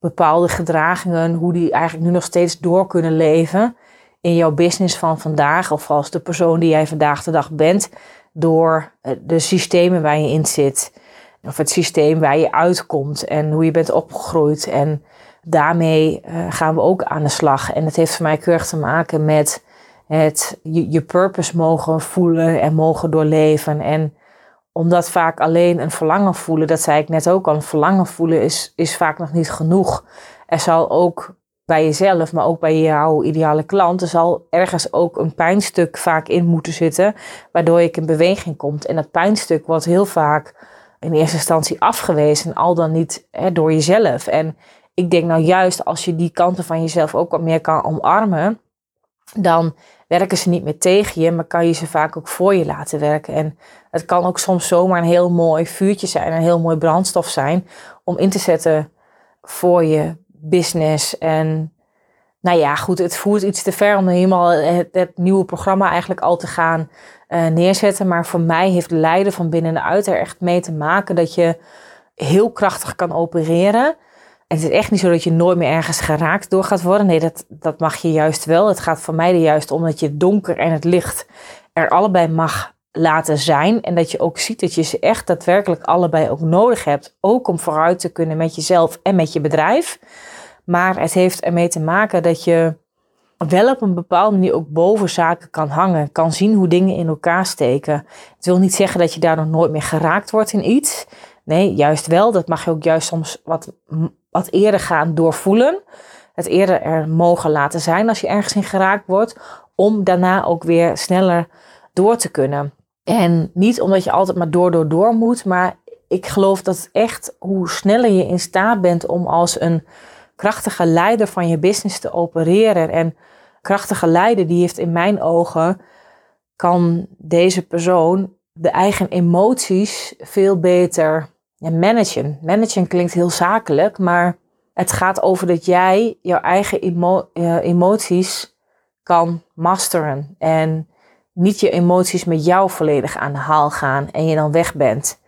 bepaalde gedragingen, hoe die eigenlijk nu nog steeds door kunnen leven in jouw business van vandaag of als de persoon die jij vandaag de dag bent door eh, de systemen waar je in zit of het systeem waar je uitkomt en hoe je bent opgegroeid en daarmee uh, gaan we ook aan de slag en het heeft voor mij keurig te maken met het je, je purpose mogen voelen en mogen doorleven. En omdat vaak alleen een verlangen voelen, dat zei ik net ook al, een verlangen voelen is, is vaak nog niet genoeg. Er zal ook bij jezelf, maar ook bij jouw ideale klant, er zal ergens ook een pijnstuk vaak in moeten zitten, waardoor je in beweging komt. En dat pijnstuk wordt heel vaak in eerste instantie afgewezen, al dan niet hè, door jezelf. En ik denk nou juist als je die kanten van jezelf ook wat meer kan omarmen, dan werken ze niet meer tegen je, maar kan je ze vaak ook voor je laten werken. En het kan ook soms zomaar een heel mooi vuurtje zijn, een heel mooi brandstof zijn om in te zetten voor je business. En nou ja, goed, het voert iets te ver om helemaal het, het nieuwe programma eigenlijk al te gaan uh, neerzetten. Maar voor mij heeft leiden van binnenuit er echt mee te maken dat je heel krachtig kan opereren het is echt niet zo dat je nooit meer ergens geraakt door gaat worden. Nee, dat, dat mag je juist wel. Het gaat voor mij er juist om dat je het donker en het licht er allebei mag laten zijn. En dat je ook ziet dat je ze echt daadwerkelijk allebei ook nodig hebt. Ook om vooruit te kunnen met jezelf en met je bedrijf. Maar het heeft ermee te maken dat je wel op een bepaalde manier ook boven zaken kan hangen. Kan zien hoe dingen in elkaar steken. Het wil niet zeggen dat je daardoor nooit meer geraakt wordt in iets. Nee, juist wel. Dat mag je ook juist soms wat, wat eerder gaan doorvoelen. Het eerder er mogen laten zijn als je ergens in geraakt wordt. Om daarna ook weer sneller door te kunnen. En niet omdat je altijd maar door, door, door moet. Maar ik geloof dat echt hoe sneller je in staat bent om als een krachtige leider van je business te opereren. En krachtige leider, die heeft in mijn ogen, kan deze persoon de eigen emoties veel beter managen. Managen klinkt heel zakelijk, maar het gaat over dat jij jouw eigen emoties kan masteren. En niet je emoties met jou volledig aan de haal gaan en je dan weg bent.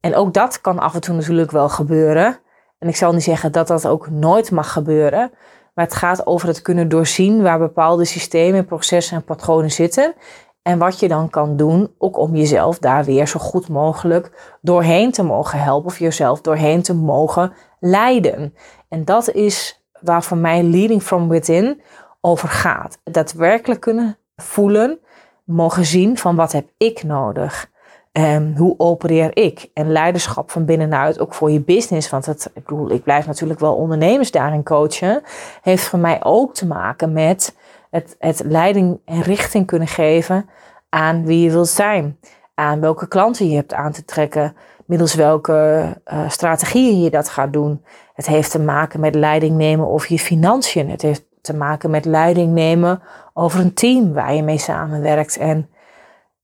En ook dat kan af en toe natuurlijk wel gebeuren. En ik zal niet zeggen dat dat ook nooit mag gebeuren. Maar het gaat over het kunnen doorzien waar bepaalde systemen, processen en patronen zitten. En wat je dan kan doen, ook om jezelf daar weer zo goed mogelijk doorheen te mogen helpen. Of jezelf doorheen te mogen leiden. En dat is waar voor mij Leading from Within over gaat. Daadwerkelijk kunnen voelen, mogen zien van wat heb ik nodig. En hoe opereer ik? En leiderschap van binnenuit, ook voor je business. Want het, ik bedoel, ik blijf natuurlijk wel ondernemers daarin coachen. Heeft voor mij ook te maken met het, het leiding en richting kunnen geven aan wie je wilt zijn. Aan welke klanten je hebt aan te trekken. Middels welke uh, strategieën je dat gaat doen. Het heeft te maken met leiding nemen over je financiën. Het heeft te maken met leiding nemen over een team waar je mee samenwerkt. En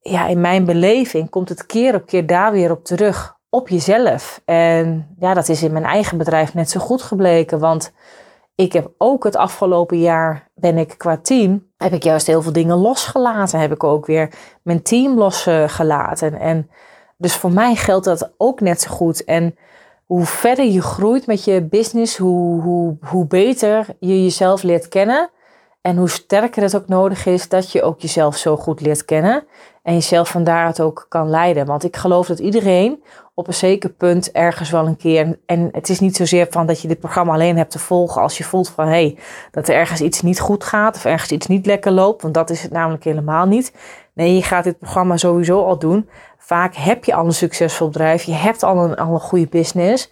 ja, in mijn beleving komt het keer op keer daar weer op terug. Op jezelf. En ja, dat is in mijn eigen bedrijf net zo goed gebleken. Want ik heb ook het afgelopen jaar, ben ik qua team, heb ik juist heel veel dingen losgelaten. Heb ik ook weer mijn team losgelaten. En dus voor mij geldt dat ook net zo goed. En hoe verder je groeit met je business, hoe, hoe, hoe beter je jezelf leert kennen. En hoe sterker het ook nodig is dat je ook jezelf zo goed leert kennen. En jezelf van daaruit ook kan leiden. Want ik geloof dat iedereen op een zeker punt ergens wel een keer. En het is niet zozeer van dat je dit programma alleen hebt te volgen als je voelt van hé, hey, dat er ergens iets niet goed gaat of ergens iets niet lekker loopt. Want dat is het namelijk helemaal niet. Nee, je gaat dit programma sowieso al doen. Vaak heb je al een succesvol bedrijf, je hebt al een, al een goede business.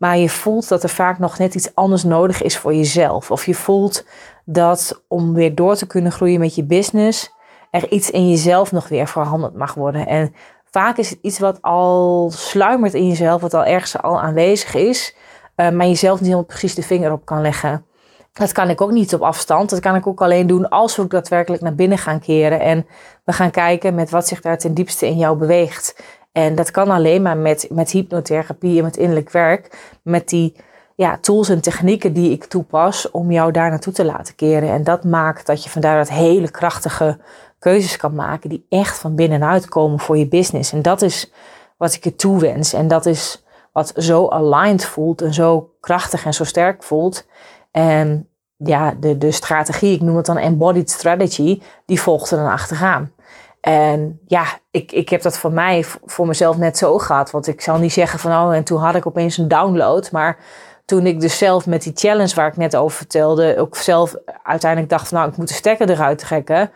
Maar je voelt dat er vaak nog net iets anders nodig is voor jezelf. Of je voelt dat om weer door te kunnen groeien met je business, er iets in jezelf nog weer veranderd mag worden. En vaak is het iets wat al sluimert in jezelf, wat al ergens al aanwezig is, uh, maar jezelf niet helemaal precies de vinger op kan leggen. Dat kan ik ook niet op afstand. Dat kan ik ook alleen doen als we ook daadwerkelijk naar binnen gaan keren. En we gaan kijken met wat zich daar ten diepste in jou beweegt. En dat kan alleen maar met, met hypnotherapie en met innerlijk werk. Met die ja, tools en technieken die ik toepas om jou daar naartoe te laten keren. En dat maakt dat je van daaruit hele krachtige keuzes kan maken die echt van binnenuit komen voor je business. En dat is wat ik je toewens. En dat is wat zo aligned voelt en zo krachtig en zo sterk voelt. En ja, de, de strategie, ik noem het dan embodied strategy, die volgt er dan achteraan. En ja, ik, ik heb dat voor mij, voor mezelf net zo gehad. Want ik zal niet zeggen van, oh, en toen had ik opeens een download. Maar toen ik dus zelf met die challenge waar ik net over vertelde, ook zelf uiteindelijk dacht van, nou, ik moet de stekker eruit trekken.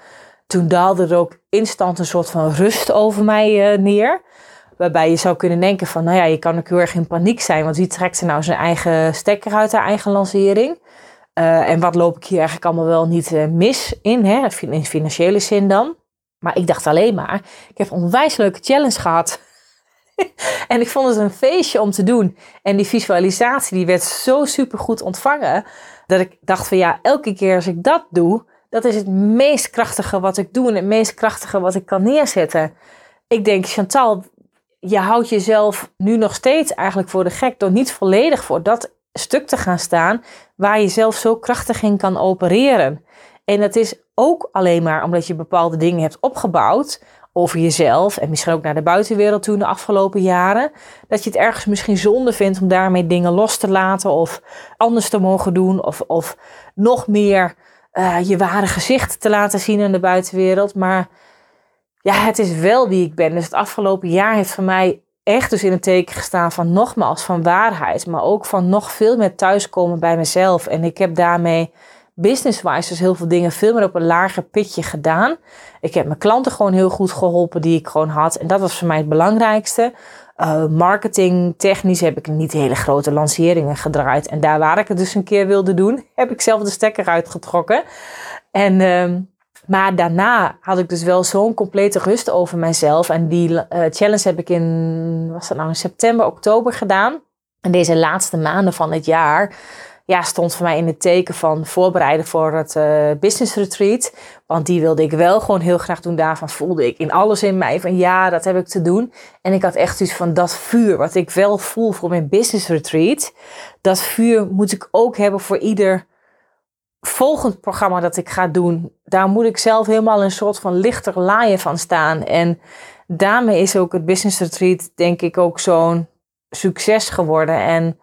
Toen daalde er ook instant een soort van rust over mij uh, neer. Waarbij je zou kunnen denken van, nou ja, je kan ook heel erg in paniek zijn. Want wie trekt er nou zijn eigen stekker uit haar eigen lancering? Uh, en wat loop ik hier eigenlijk allemaal wel niet uh, mis in, hè? in financiële zin dan. Maar ik dacht alleen maar, ik heb een onwijs leuke challenge gehad. en ik vond het een feestje om te doen. En die visualisatie die werd zo super goed ontvangen. Dat ik dacht van ja, elke keer als ik dat doe, dat is het meest krachtige wat ik doe. En het meest krachtige wat ik kan neerzetten. Ik denk, Chantal, je houdt jezelf nu nog steeds eigenlijk voor de gek door niet volledig voor dat stuk te gaan staan waar je zelf zo krachtig in kan opereren. En dat is ook alleen maar omdat je bepaalde dingen hebt opgebouwd over jezelf en misschien ook naar de buitenwereld toe de afgelopen jaren, dat je het ergens misschien zonde vindt om daarmee dingen los te laten of anders te mogen doen of, of nog meer uh, je ware gezicht te laten zien aan de buitenwereld. Maar ja, het is wel wie ik ben. Dus het afgelopen jaar heeft voor mij echt dus in het teken gestaan van nogmaals van waarheid, maar ook van nog veel meer thuiskomen bij mezelf. En ik heb daarmee business-wise dus heel veel dingen veel meer op een lager pitje gedaan. Ik heb mijn klanten gewoon heel goed geholpen die ik gewoon had. En dat was voor mij het belangrijkste. Uh, marketing technisch heb ik niet hele grote lanceringen gedraaid. En daar waar ik het dus een keer wilde doen, heb ik zelf de stekker uitgetrokken. En, uh, maar daarna had ik dus wel zo'n complete rust over mijzelf. En die uh, challenge heb ik in, was dat nou in september, oktober gedaan. En deze laatste maanden van het jaar ja, stond voor mij in het teken van voorbereiden voor het uh, business retreat. Want die wilde ik wel gewoon heel graag doen. Daarvan voelde ik in alles in mij van ja, dat heb ik te doen. En ik had echt iets van dat vuur wat ik wel voel voor mijn business retreat. Dat vuur moet ik ook hebben voor ieder volgend programma dat ik ga doen. Daar moet ik zelf helemaal een soort van lichter laaien van staan. En daarmee is ook het business retreat denk ik ook zo'n succes geworden. En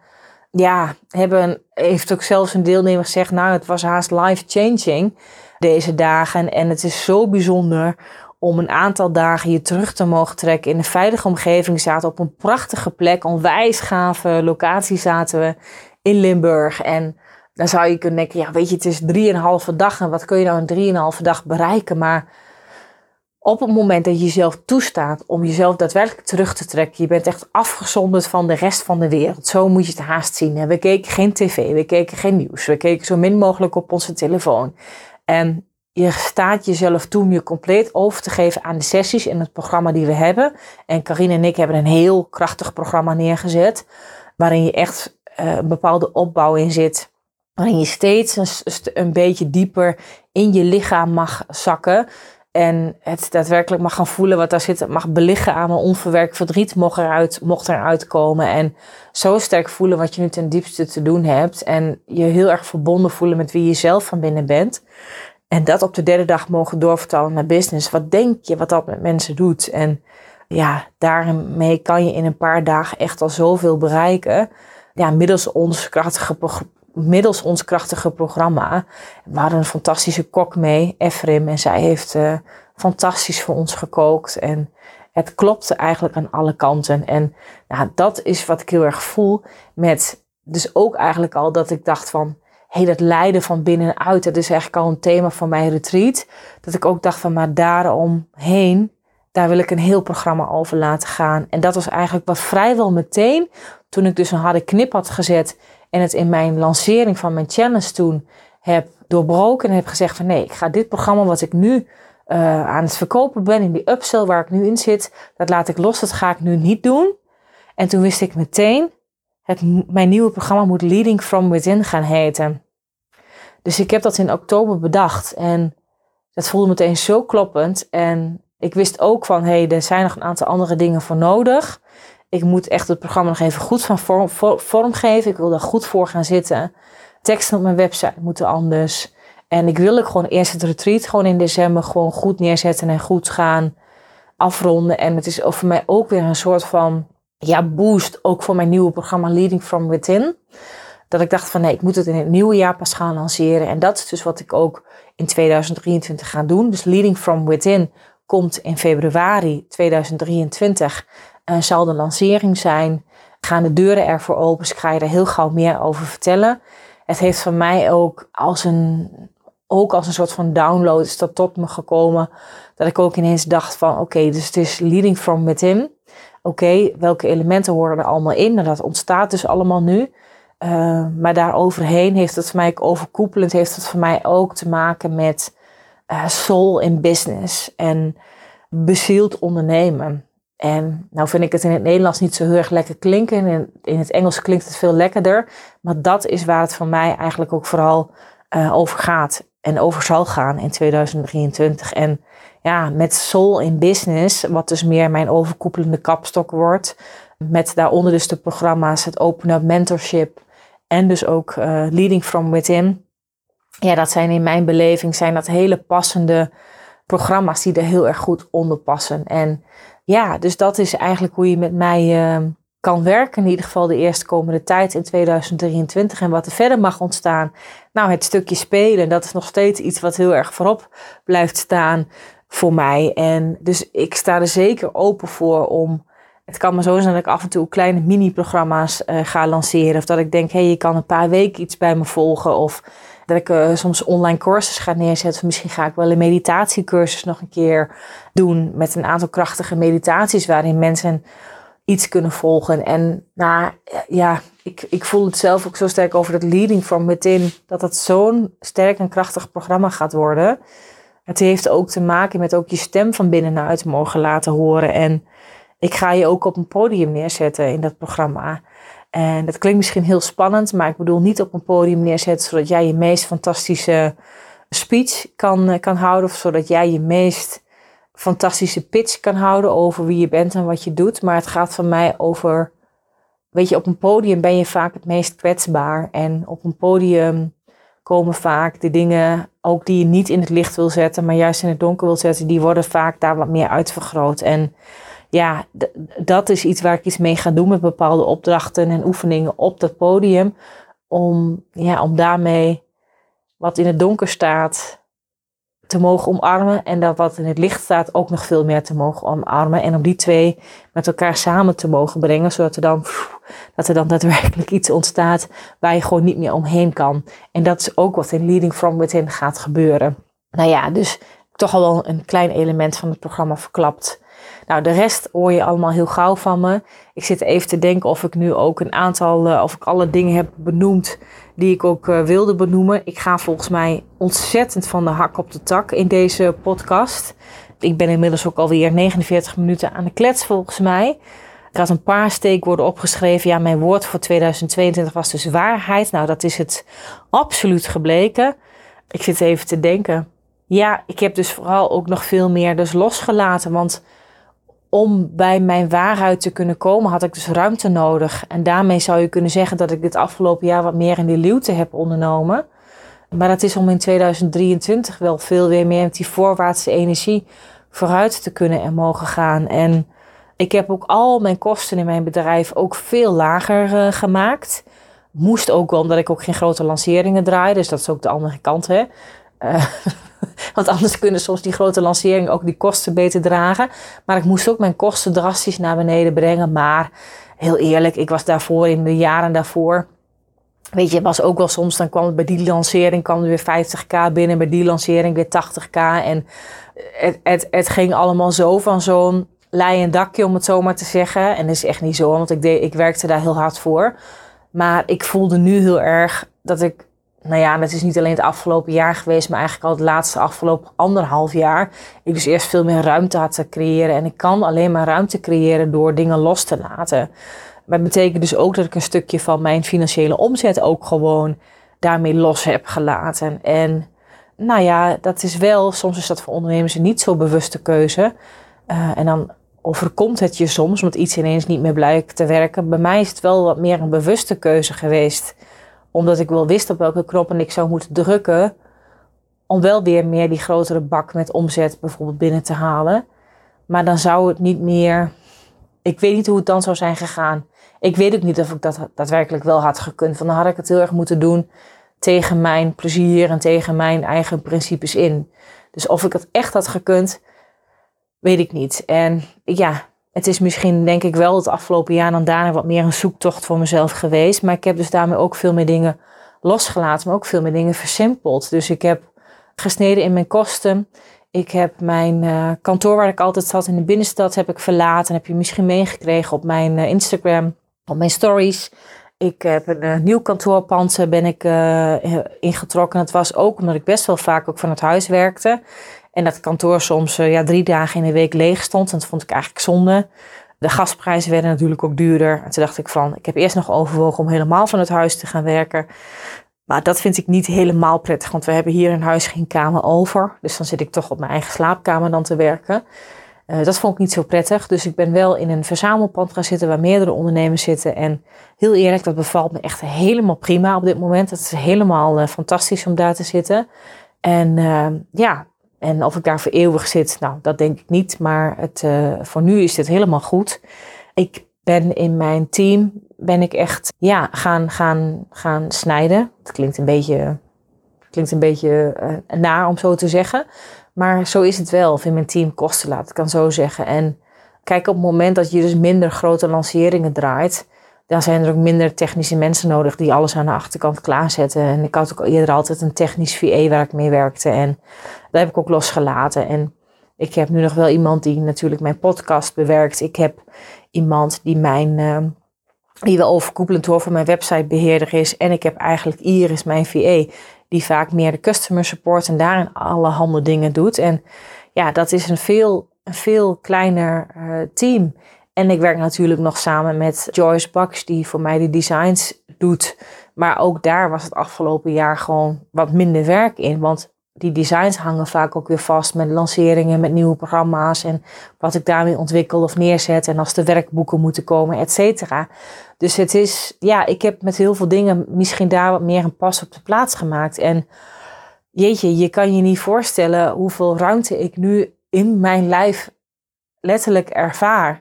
ja, hebben, heeft ook zelfs een deelnemer gezegd, nou het was haast life-changing deze dagen. En het is zo bijzonder om een aantal dagen je terug te mogen trekken in een veilige omgeving. zaten op een prachtige plek, onwijs gave locatie zaten we in Limburg. En dan zou je kunnen denken, ja weet je, het is drieënhalve dag en wat kun je nou in drieënhalve dag bereiken? Maar op het moment dat je jezelf toestaat om jezelf daadwerkelijk terug te trekken, je bent echt afgezonderd van de rest van de wereld. Zo moet je het haast zien. We keken geen tv, we keken geen nieuws, we keken zo min mogelijk op onze telefoon. En je staat jezelf toe om je compleet over te geven aan de sessies in het programma die we hebben. En Carine en ik hebben een heel krachtig programma neergezet, waarin je echt uh, een bepaalde opbouw in zit. Waarin je steeds een beetje dieper in je lichaam mag zakken. En het daadwerkelijk mag gaan voelen wat daar zit. Mag belichamen. Onverwerkt verdriet mocht eruit, mocht eruit komen. En zo sterk voelen wat je nu ten diepste te doen hebt. En je heel erg verbonden voelen met wie je zelf van binnen bent. En dat op de derde dag mogen doorvertalen naar business. Wat denk je wat dat met mensen doet? En ja, daarmee kan je in een paar dagen echt al zoveel bereiken. Ja, middels ons krachtige middels ons krachtige programma. We hadden een fantastische kok mee, Efrim. En zij heeft uh, fantastisch voor ons gekookt. En het klopte eigenlijk aan alle kanten. En nou, dat is wat ik heel erg voel. Met dus ook eigenlijk al dat ik dacht van... Hey, dat lijden van binnenuit, dat is eigenlijk al een thema van mijn retreat. Dat ik ook dacht van, maar daaromheen, daar wil ik een heel programma over laten gaan. En dat was eigenlijk wat vrijwel meteen, toen ik dus een harde knip had gezet en het in mijn lancering van mijn challenge toen heb doorbroken en heb gezegd van nee, ik ga dit programma wat ik nu uh, aan het verkopen ben in die upsell waar ik nu in zit, dat laat ik los, dat ga ik nu niet doen. En toen wist ik meteen, het, mijn nieuwe programma moet Leading From Within gaan heten. Dus ik heb dat in oktober bedacht en dat voelde meteen zo kloppend. En ik wist ook van, hé, hey, er zijn nog een aantal andere dingen voor nodig ik moet echt het programma nog even goed van vorm, geven. Ik wil daar goed voor gaan zitten. Teksten op mijn website moeten anders. En ik wil ook gewoon eerst het retreat gewoon in december gewoon goed neerzetten en goed gaan afronden. En het is voor mij ook weer een soort van ja, boost, ook voor mijn nieuwe programma Leading From Within. Dat ik dacht van nee, ik moet het in het nieuwe jaar pas gaan lanceren. En dat is dus wat ik ook in 2023 ga doen. Dus Leading From Within komt in februari 2023 uh, zal de lancering zijn. Gaan de deuren ervoor open? Dus ik ga je er heel gauw meer over vertellen. Het heeft van mij ook als een, ook als een soort van download is dat tot me gekomen. Dat ik ook ineens dacht van oké, dus het is leading from within. Oké, welke elementen horen er allemaal in? En dat ontstaat dus allemaal nu. Uh, maar daaroverheen heeft het voor mij overkoepelend, heeft het voor mij ook te maken met uh, soul in business en bezield ondernemen. En nou vind ik het in het Nederlands niet zo heel erg lekker klinken. In, in het Engels klinkt het veel lekkerder. Maar dat is waar het voor mij eigenlijk ook vooral uh, over gaat. En over zal gaan in 2023. En ja, met Soul in Business, wat dus meer mijn overkoepelende kapstok wordt. Met daaronder dus de programma's, het Open Up Mentorship. En dus ook uh, Leading From Within. Ja, dat zijn in mijn beleving zijn dat hele passende programma's die er heel erg goed onder passen. En ja, dus dat is eigenlijk hoe je met mij uh, kan werken. In ieder geval de eerste komende tijd in 2023. En wat er verder mag ontstaan. Nou, het stukje spelen, dat is nog steeds iets wat heel erg voorop blijft staan voor mij. En dus ik sta er zeker open voor om. Het kan maar zo zijn dat ik af en toe kleine mini-programma's uh, ga lanceren. Of dat ik denk, hé, hey, je kan een paar weken iets bij me volgen. Of dat ik uh, soms online courses ga neerzetten. Misschien ga ik wel een meditatiecursus nog een keer doen met een aantal krachtige meditaties waarin mensen iets kunnen volgen. En nou, ja, ik, ik voel het zelf ook zo sterk over dat Leading from Within. Dat het zo'n sterk en krachtig programma gaat worden. Het heeft ook te maken met ook je stem van binnenuit mogen laten horen. En ik ga je ook op een podium neerzetten in dat programma. En dat klinkt misschien heel spannend, maar ik bedoel niet op een podium neerzetten zodat jij je meest fantastische speech kan, kan houden. Of zodat jij je meest fantastische pitch kan houden over wie je bent en wat je doet. Maar het gaat van mij over, weet je, op een podium ben je vaak het meest kwetsbaar. En op een podium komen vaak de dingen, ook die je niet in het licht wil zetten, maar juist in het donker wil zetten, die worden vaak daar wat meer uitvergroot. En ja, dat is iets waar ik iets mee ga doen met bepaalde opdrachten en oefeningen op dat podium. Om, ja, om daarmee wat in het donker staat te mogen omarmen. En dat wat in het licht staat ook nog veel meer te mogen omarmen. En om die twee met elkaar samen te mogen brengen. Zodat er dan, dat er dan daadwerkelijk iets ontstaat waar je gewoon niet meer omheen kan. En dat is ook wat in Leading From Within gaat gebeuren. Nou ja, dus toch al wel een klein element van het programma verklapt. Nou, de rest hoor je allemaal heel gauw van me. Ik zit even te denken of ik nu ook een aantal, uh, of ik alle dingen heb benoemd die ik ook uh, wilde benoemen. Ik ga volgens mij ontzettend van de hak op de tak in deze podcast. Ik ben inmiddels ook alweer 49 minuten aan de klets volgens mij. Ik had een paar steekwoorden opgeschreven. Ja, mijn woord voor 2022 was dus waarheid. Nou, dat is het absoluut gebleken. Ik zit even te denken. Ja, ik heb dus vooral ook nog veel meer dus losgelaten. Want om bij mijn waarheid te kunnen komen, had ik dus ruimte nodig. En daarmee zou je kunnen zeggen dat ik dit afgelopen jaar wat meer in die luwte heb ondernomen. Maar dat is om in 2023 wel veel weer meer met die voorwaartse energie vooruit te kunnen en mogen gaan. En ik heb ook al mijn kosten in mijn bedrijf ook veel lager uh, gemaakt. Moest ook wel, omdat ik ook geen grote lanceringen draai. Dus dat is ook de andere kant. Hè? Uh, Want anders kunnen soms die grote lanceringen ook die kosten beter dragen. Maar ik moest ook mijn kosten drastisch naar beneden brengen. Maar heel eerlijk, ik was daarvoor in de jaren daarvoor. Weet je, was ook wel soms, dan kwam het bij die lancering kwam er weer 50k binnen, bij die lancering weer 80k. En het, het, het ging allemaal zo van zo'n lei en dakje, om het zo maar te zeggen. En dat is echt niet zo, want ik, deed, ik werkte daar heel hard voor. Maar ik voelde nu heel erg dat ik nou ja, dat is niet alleen het afgelopen jaar geweest, maar eigenlijk al het laatste afgelopen anderhalf jaar. Ik dus eerst veel meer ruimte had te creëren. En ik kan alleen maar ruimte creëren door dingen los te laten. Maar het betekent dus ook dat ik een stukje van mijn financiële omzet ook gewoon daarmee los heb gelaten. En nou ja, dat is wel, soms is dat voor ondernemers een niet zo bewuste keuze. Uh, en dan overkomt het je soms, omdat iets ineens niet meer blijkt te werken. Bij mij is het wel wat meer een bewuste keuze geweest omdat ik wel wist op welke knoppen ik zou moeten drukken. Om wel weer meer die grotere bak met omzet bijvoorbeeld binnen te halen. Maar dan zou het niet meer. Ik weet niet hoe het dan zou zijn gegaan. Ik weet ook niet of ik dat daadwerkelijk wel had gekund. Van dan had ik het heel erg moeten doen tegen mijn plezier en tegen mijn eigen principes in. Dus of ik het echt had gekund, weet ik niet. En ja, het is misschien denk ik wel het afgelopen jaar dan daarna wat meer een zoektocht voor mezelf geweest. Maar ik heb dus daarmee ook veel meer dingen losgelaten, maar ook veel meer dingen versimpeld. Dus ik heb gesneden in mijn kosten. Ik heb mijn uh, kantoor waar ik altijd zat in de binnenstad heb ik verlaten. Heb je misschien meegekregen op mijn uh, Instagram, op mijn stories. Ik heb een uh, nieuw kantoorpand ben ik ingetrokken. Het was ook omdat ik best wel vaak ook van het huis werkte. En dat kantoor soms uh, ja, drie dagen in de week leeg stond. En dat vond ik eigenlijk zonde. De gasprijzen werden natuurlijk ook duurder. En toen dacht ik van, ik heb eerst nog overwogen om helemaal van het huis te gaan werken. Maar dat vind ik niet helemaal prettig, want we hebben hier in huis geen kamer over. Dus dan zit ik toch op mijn eigen slaapkamer dan te werken. Uh, dat vond ik niet zo prettig. Dus ik ben wel in een verzamelpand gaan zitten waar meerdere ondernemers zitten. En heel eerlijk, dat bevalt me echt helemaal prima op dit moment. Het is helemaal uh, fantastisch om daar te zitten. En ja, en of ik daar voor eeuwig zit, nou, dat denk ik niet. Maar het, uh, voor nu is dit helemaal goed. Ik ben in mijn team, ben ik echt ja, gaan, gaan, gaan snijden. Het klinkt een beetje, klinkt een beetje uh, naar om zo te zeggen. Maar zo is het wel. Of in mijn team kosten laat, ik kan zo zeggen. En kijk, op het moment dat je dus minder grote lanceringen draait, dan zijn er ook minder technische mensen nodig die alles aan de achterkant klaarzetten. En ik had ook eerder altijd een technisch VA waar ik mee werkte. En dat heb ik ook losgelaten. En Ik heb nu nog wel iemand die natuurlijk mijn podcast bewerkt. Ik heb iemand die mijn, uh, die wel overkoepelend over mijn websitebeheerder is. En ik heb eigenlijk Iris, mijn VA, die vaak meer de customer support en daarin alle handen dingen doet. En ja, dat is een veel, een veel kleiner uh, team. En ik werk natuurlijk nog samen met Joyce Bucks, die voor mij de designs doet. Maar ook daar was het afgelopen jaar gewoon wat minder werk in. Want die designs hangen vaak ook weer vast met lanceringen, met nieuwe programma's en wat ik daarmee ontwikkel of neerzet en als de werkboeken moeten komen, et cetera. Dus het is, ja, ik heb met heel veel dingen misschien daar wat meer een pas op de plaats gemaakt. En jeetje, je kan je niet voorstellen hoeveel ruimte ik nu in mijn lijf letterlijk ervaar.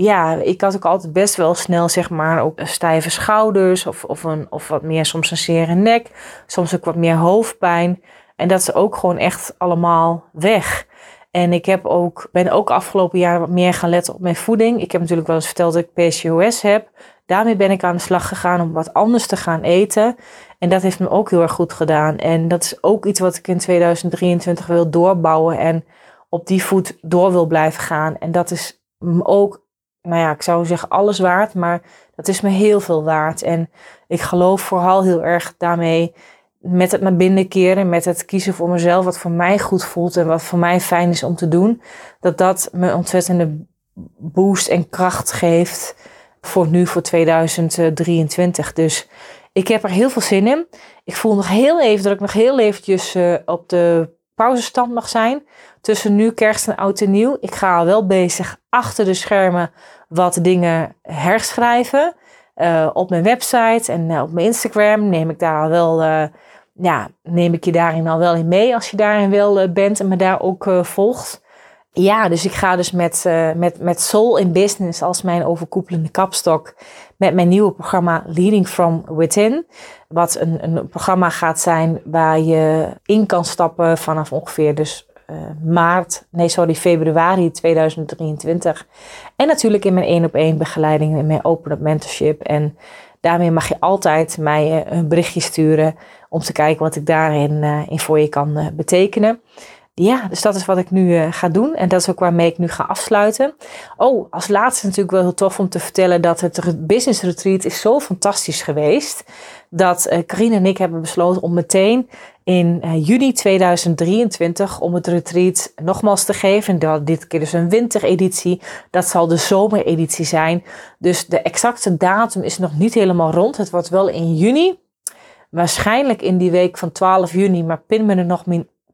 Ja, ik had ook altijd best wel snel, zeg maar, ook stijve schouders of, of, een, of wat meer soms een zere nek, soms ook wat meer hoofdpijn. En dat is ook gewoon echt allemaal weg. En ik heb ook, ben ook afgelopen jaar wat meer gaan letten op mijn voeding. Ik heb natuurlijk wel eens verteld dat ik PCOS heb. Daarmee ben ik aan de slag gegaan om wat anders te gaan eten. En dat heeft me ook heel erg goed gedaan. En dat is ook iets wat ik in 2023 wil doorbouwen en op die voet door wil blijven gaan. En dat is ook, nou ja, ik zou zeggen alles waard, maar dat is me heel veel waard. En ik geloof vooral heel erg daarmee met het naar binnen keren, met het kiezen voor mezelf, wat voor mij goed voelt en wat voor mij fijn is om te doen, dat dat me ontzettende boost en kracht geeft voor nu, voor 2023. Dus ik heb er heel veel zin in. Ik voel nog heel even dat ik nog heel eventjes uh, op de pauzestand mag zijn. Tussen nu kerst en oud en nieuw. Ik ga al wel bezig achter de schermen wat dingen herschrijven. Uh, op mijn website en uh, op mijn Instagram neem ik daar al wel ja, neem ik je daarin al wel in mee als je daarin wel bent en me daar ook volgt. Ja, dus ik ga dus met, met, met Soul in Business als mijn overkoepelende kapstok met mijn nieuwe programma Leading from Within. Wat een, een programma gaat zijn waar je in kan stappen vanaf ongeveer dus maart, nee sorry, februari 2023. En natuurlijk in mijn één op één begeleiding, in mijn open up mentorship. En daarmee mag je altijd mij een berichtje sturen om te kijken wat ik daarin in voor je kan betekenen. Ja, dus dat is wat ik nu uh, ga doen. En dat is ook waarmee ik nu ga afsluiten. Oh, als laatste natuurlijk wel heel tof om te vertellen dat het business retreat is zo fantastisch geweest. Dat uh, Carine en ik hebben besloten om meteen in uh, juni 2023 om het retreat nogmaals te geven. Dat dit keer dus een wintereditie. Dat zal de zomereditie zijn. Dus de exacte datum is nog niet helemaal rond. Het wordt wel in juni waarschijnlijk in die week van 12 juni, maar pin, me er nog,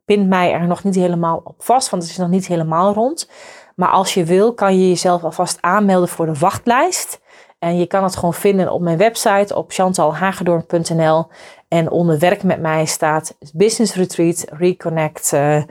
pin mij er nog niet helemaal op vast, want het is nog niet helemaal rond. Maar als je wil, kan je jezelf alvast aanmelden voor de wachtlijst. En je kan het gewoon vinden op mijn website op chantalhagedorn.nl. En onder werk met mij staat Business Retreat Reconnect. Uh,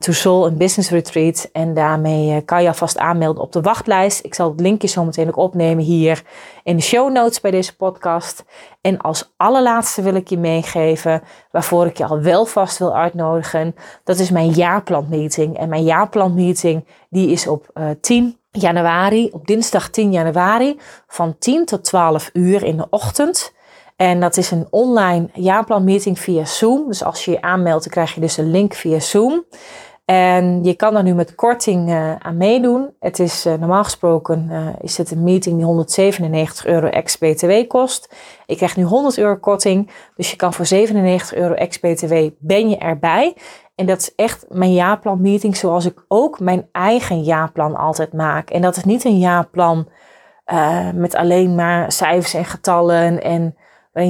to Soul een business retreat. En daarmee eh, kan je alvast aanmelden op de wachtlijst. Ik zal het linkje zo meteen ook opnemen hier in de show notes bij deze podcast. En als allerlaatste wil ik je meegeven, waarvoor ik je al wel vast wil uitnodigen. Dat is mijn jaarplantmeeting. En mijn jaarplantmeeting die is op uh, eh, 10 januari, op dinsdag 10 januari, van 10 tot 12 uur in de ochtend. En dat is een online jaarplanmeeting via Zoom. Dus als je je aanmeldt, dan krijg je dus een link via Zoom. En je kan er nu met korting uh, aan meedoen. Het is uh, normaal gesproken uh, is het een meeting die 197 euro ex-BTW kost. Ik krijg nu 100 euro korting. Dus je kan voor 97 euro ex-BTW ben je erbij. En dat is echt mijn jaarplan meeting zoals ik ook mijn eigen jaarplan altijd maak. En dat is niet een jaarplan met alleen maar cijfers en getallen. En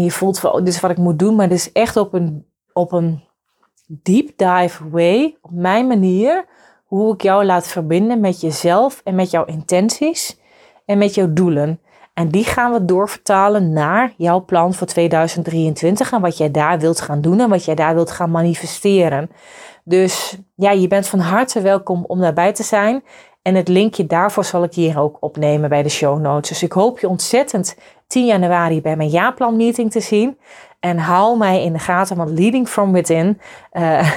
je voelt van oh, dit is wat ik moet doen. Maar dit is echt op een, op een deep dive way, op mijn manier, hoe ik jou laat verbinden met jezelf en met jouw intenties en met jouw doelen. En die gaan we doorvertalen naar jouw plan voor 2023 en wat jij daar wilt gaan doen en wat jij daar wilt gaan manifesteren. Dus ja, je bent van harte welkom om daarbij te zijn. En het linkje daarvoor zal ik hier ook opnemen bij de show notes. Dus ik hoop je ontzettend 10 januari bij mijn jaarplan meeting te zien. En hou mij in de gaten, want Leading from Within, uh,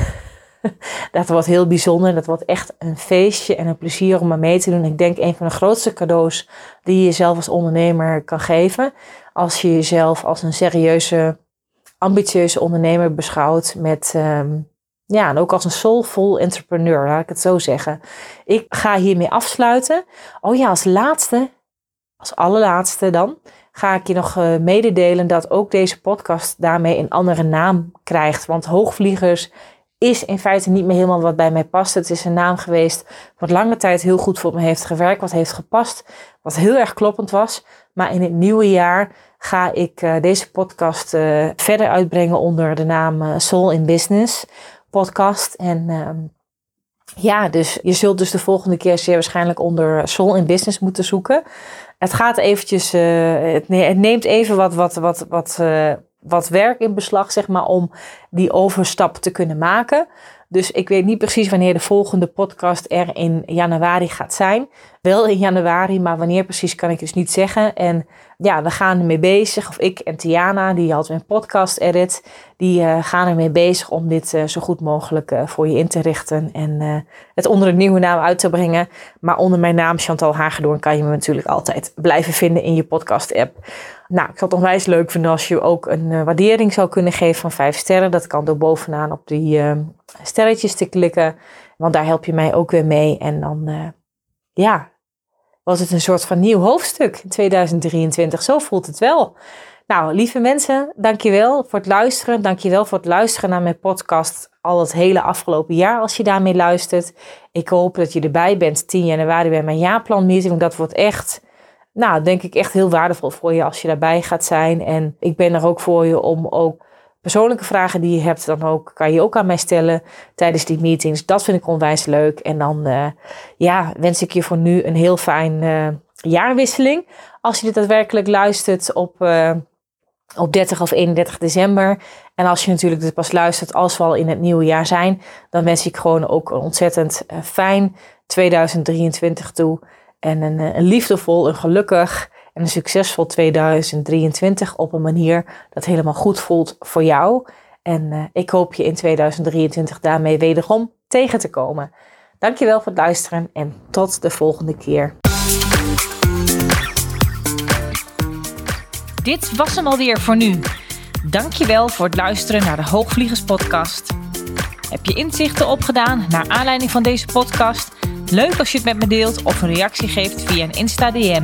dat wordt heel bijzonder. Dat wordt echt een feestje en een plezier om er mee te doen. Ik denk een van de grootste cadeaus die je jezelf als ondernemer kan geven. Als je jezelf als een serieuze, ambitieuze ondernemer beschouwt met... Um, ja, en ook als een soulful entrepreneur, laat ik het zo zeggen. Ik ga hiermee afsluiten. Oh ja, als laatste, als allerlaatste dan, ga ik je nog uh, mededelen dat ook deze podcast daarmee een andere naam krijgt. Want Hoogvliegers is in feite niet meer helemaal wat bij mij past. Het is een naam geweest wat lange tijd heel goed voor me heeft gewerkt, wat heeft gepast, wat heel erg kloppend was. Maar in het nieuwe jaar ga ik uh, deze podcast uh, verder uitbrengen onder de naam Soul in Business podcast. En ehm, ja, dus je zult dus de volgende keer zeer waarschijnlijk onder Soul in Business moeten zoeken. Het gaat eventjes, uh, het, neemt even wat, wat, wat, wat, uh, wat werk in beslag, zeg maar, om die overstap te kunnen maken. Dus ik weet niet precies wanneer de volgende podcast er in januari gaat zijn. Wel in januari, maar wanneer precies kan ik dus niet zeggen. En ja, we gaan ermee bezig. Of ik en Tiana, die had mijn podcast edit, die uh, gaan ermee bezig om dit uh, zo goed mogelijk uh, voor je in te richten. En het onder een nieuwe naam uit te brengen. Maar onder mijn naam Chantal Hagedoorn kan je me natuurlijk altijd blijven vinden in je podcast app. Nou, ik zou het onwijs leuk vinden als je ook een waardering zou kunnen geven van 5 sterren. Dat kan door bovenaan op die sterretjes te klikken. Want daar help je mij ook weer mee. En dan, ja, was het een soort van nieuw hoofdstuk in 2023. Zo voelt het wel. Nou, lieve mensen, dankjewel voor het luisteren. Dankjewel voor het luisteren naar mijn podcast al het hele afgelopen jaar als je daarmee luistert. Ik hoop dat je erbij bent 10 januari bij mijn jaarplanmeeting. Dat wordt echt, nou, denk ik echt heel waardevol voor je als je daarbij gaat zijn. En ik ben er ook voor je om ook persoonlijke vragen die je hebt, dan ook, kan je ook aan mij stellen tijdens die meetings. Dat vind ik onwijs leuk. En dan uh, ja, wens ik je voor nu een heel fijn uh, jaarwisseling. Als je dit daadwerkelijk luistert op, uh, op 30 of 31 december. En als je natuurlijk dit pas luistert als we al in het nieuwe jaar zijn, dan wens ik gewoon ook een ontzettend fijn 2023 toe. En een, een liefdevol, een gelukkig en een succesvol 2023 op een manier dat helemaal goed voelt voor jou. En uh, ik hoop je in 2023 daarmee wederom tegen te komen. Dankjewel voor het luisteren en tot de volgende keer. Dit was hem alweer voor nu. Dankjewel voor het luisteren naar de Hoogvliegers podcast. Heb je inzichten opgedaan naar aanleiding van deze podcast? Leuk als je het met me deelt of een reactie geeft via een Insta DM.